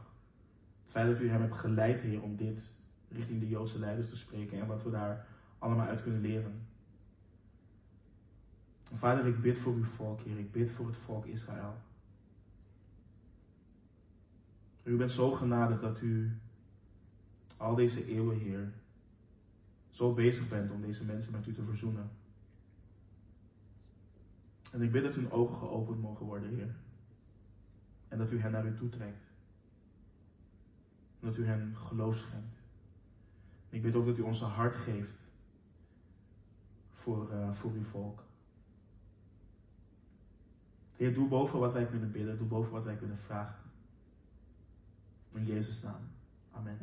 Het feit dat u hem hebt geleid, Heer, om dit richting de Joodse leiders te spreken en wat we daar allemaal uit kunnen leren. En vader, ik bid voor uw volk, Heer. Ik bid voor het volk Israël. U bent zo genadig dat u al deze eeuwen, Heer, zo bezig bent om deze mensen met u te verzoenen. En ik bid dat hun ogen geopend mogen worden, Heer. En dat u hen naar u toetrekt. En dat u hen geloof schenkt. ik bid ook dat u ons een hart geeft voor, uh, voor uw volk. Heer, doe boven wat wij kunnen bidden, doe boven wat wij kunnen vragen. In Jezus' naam. Amen.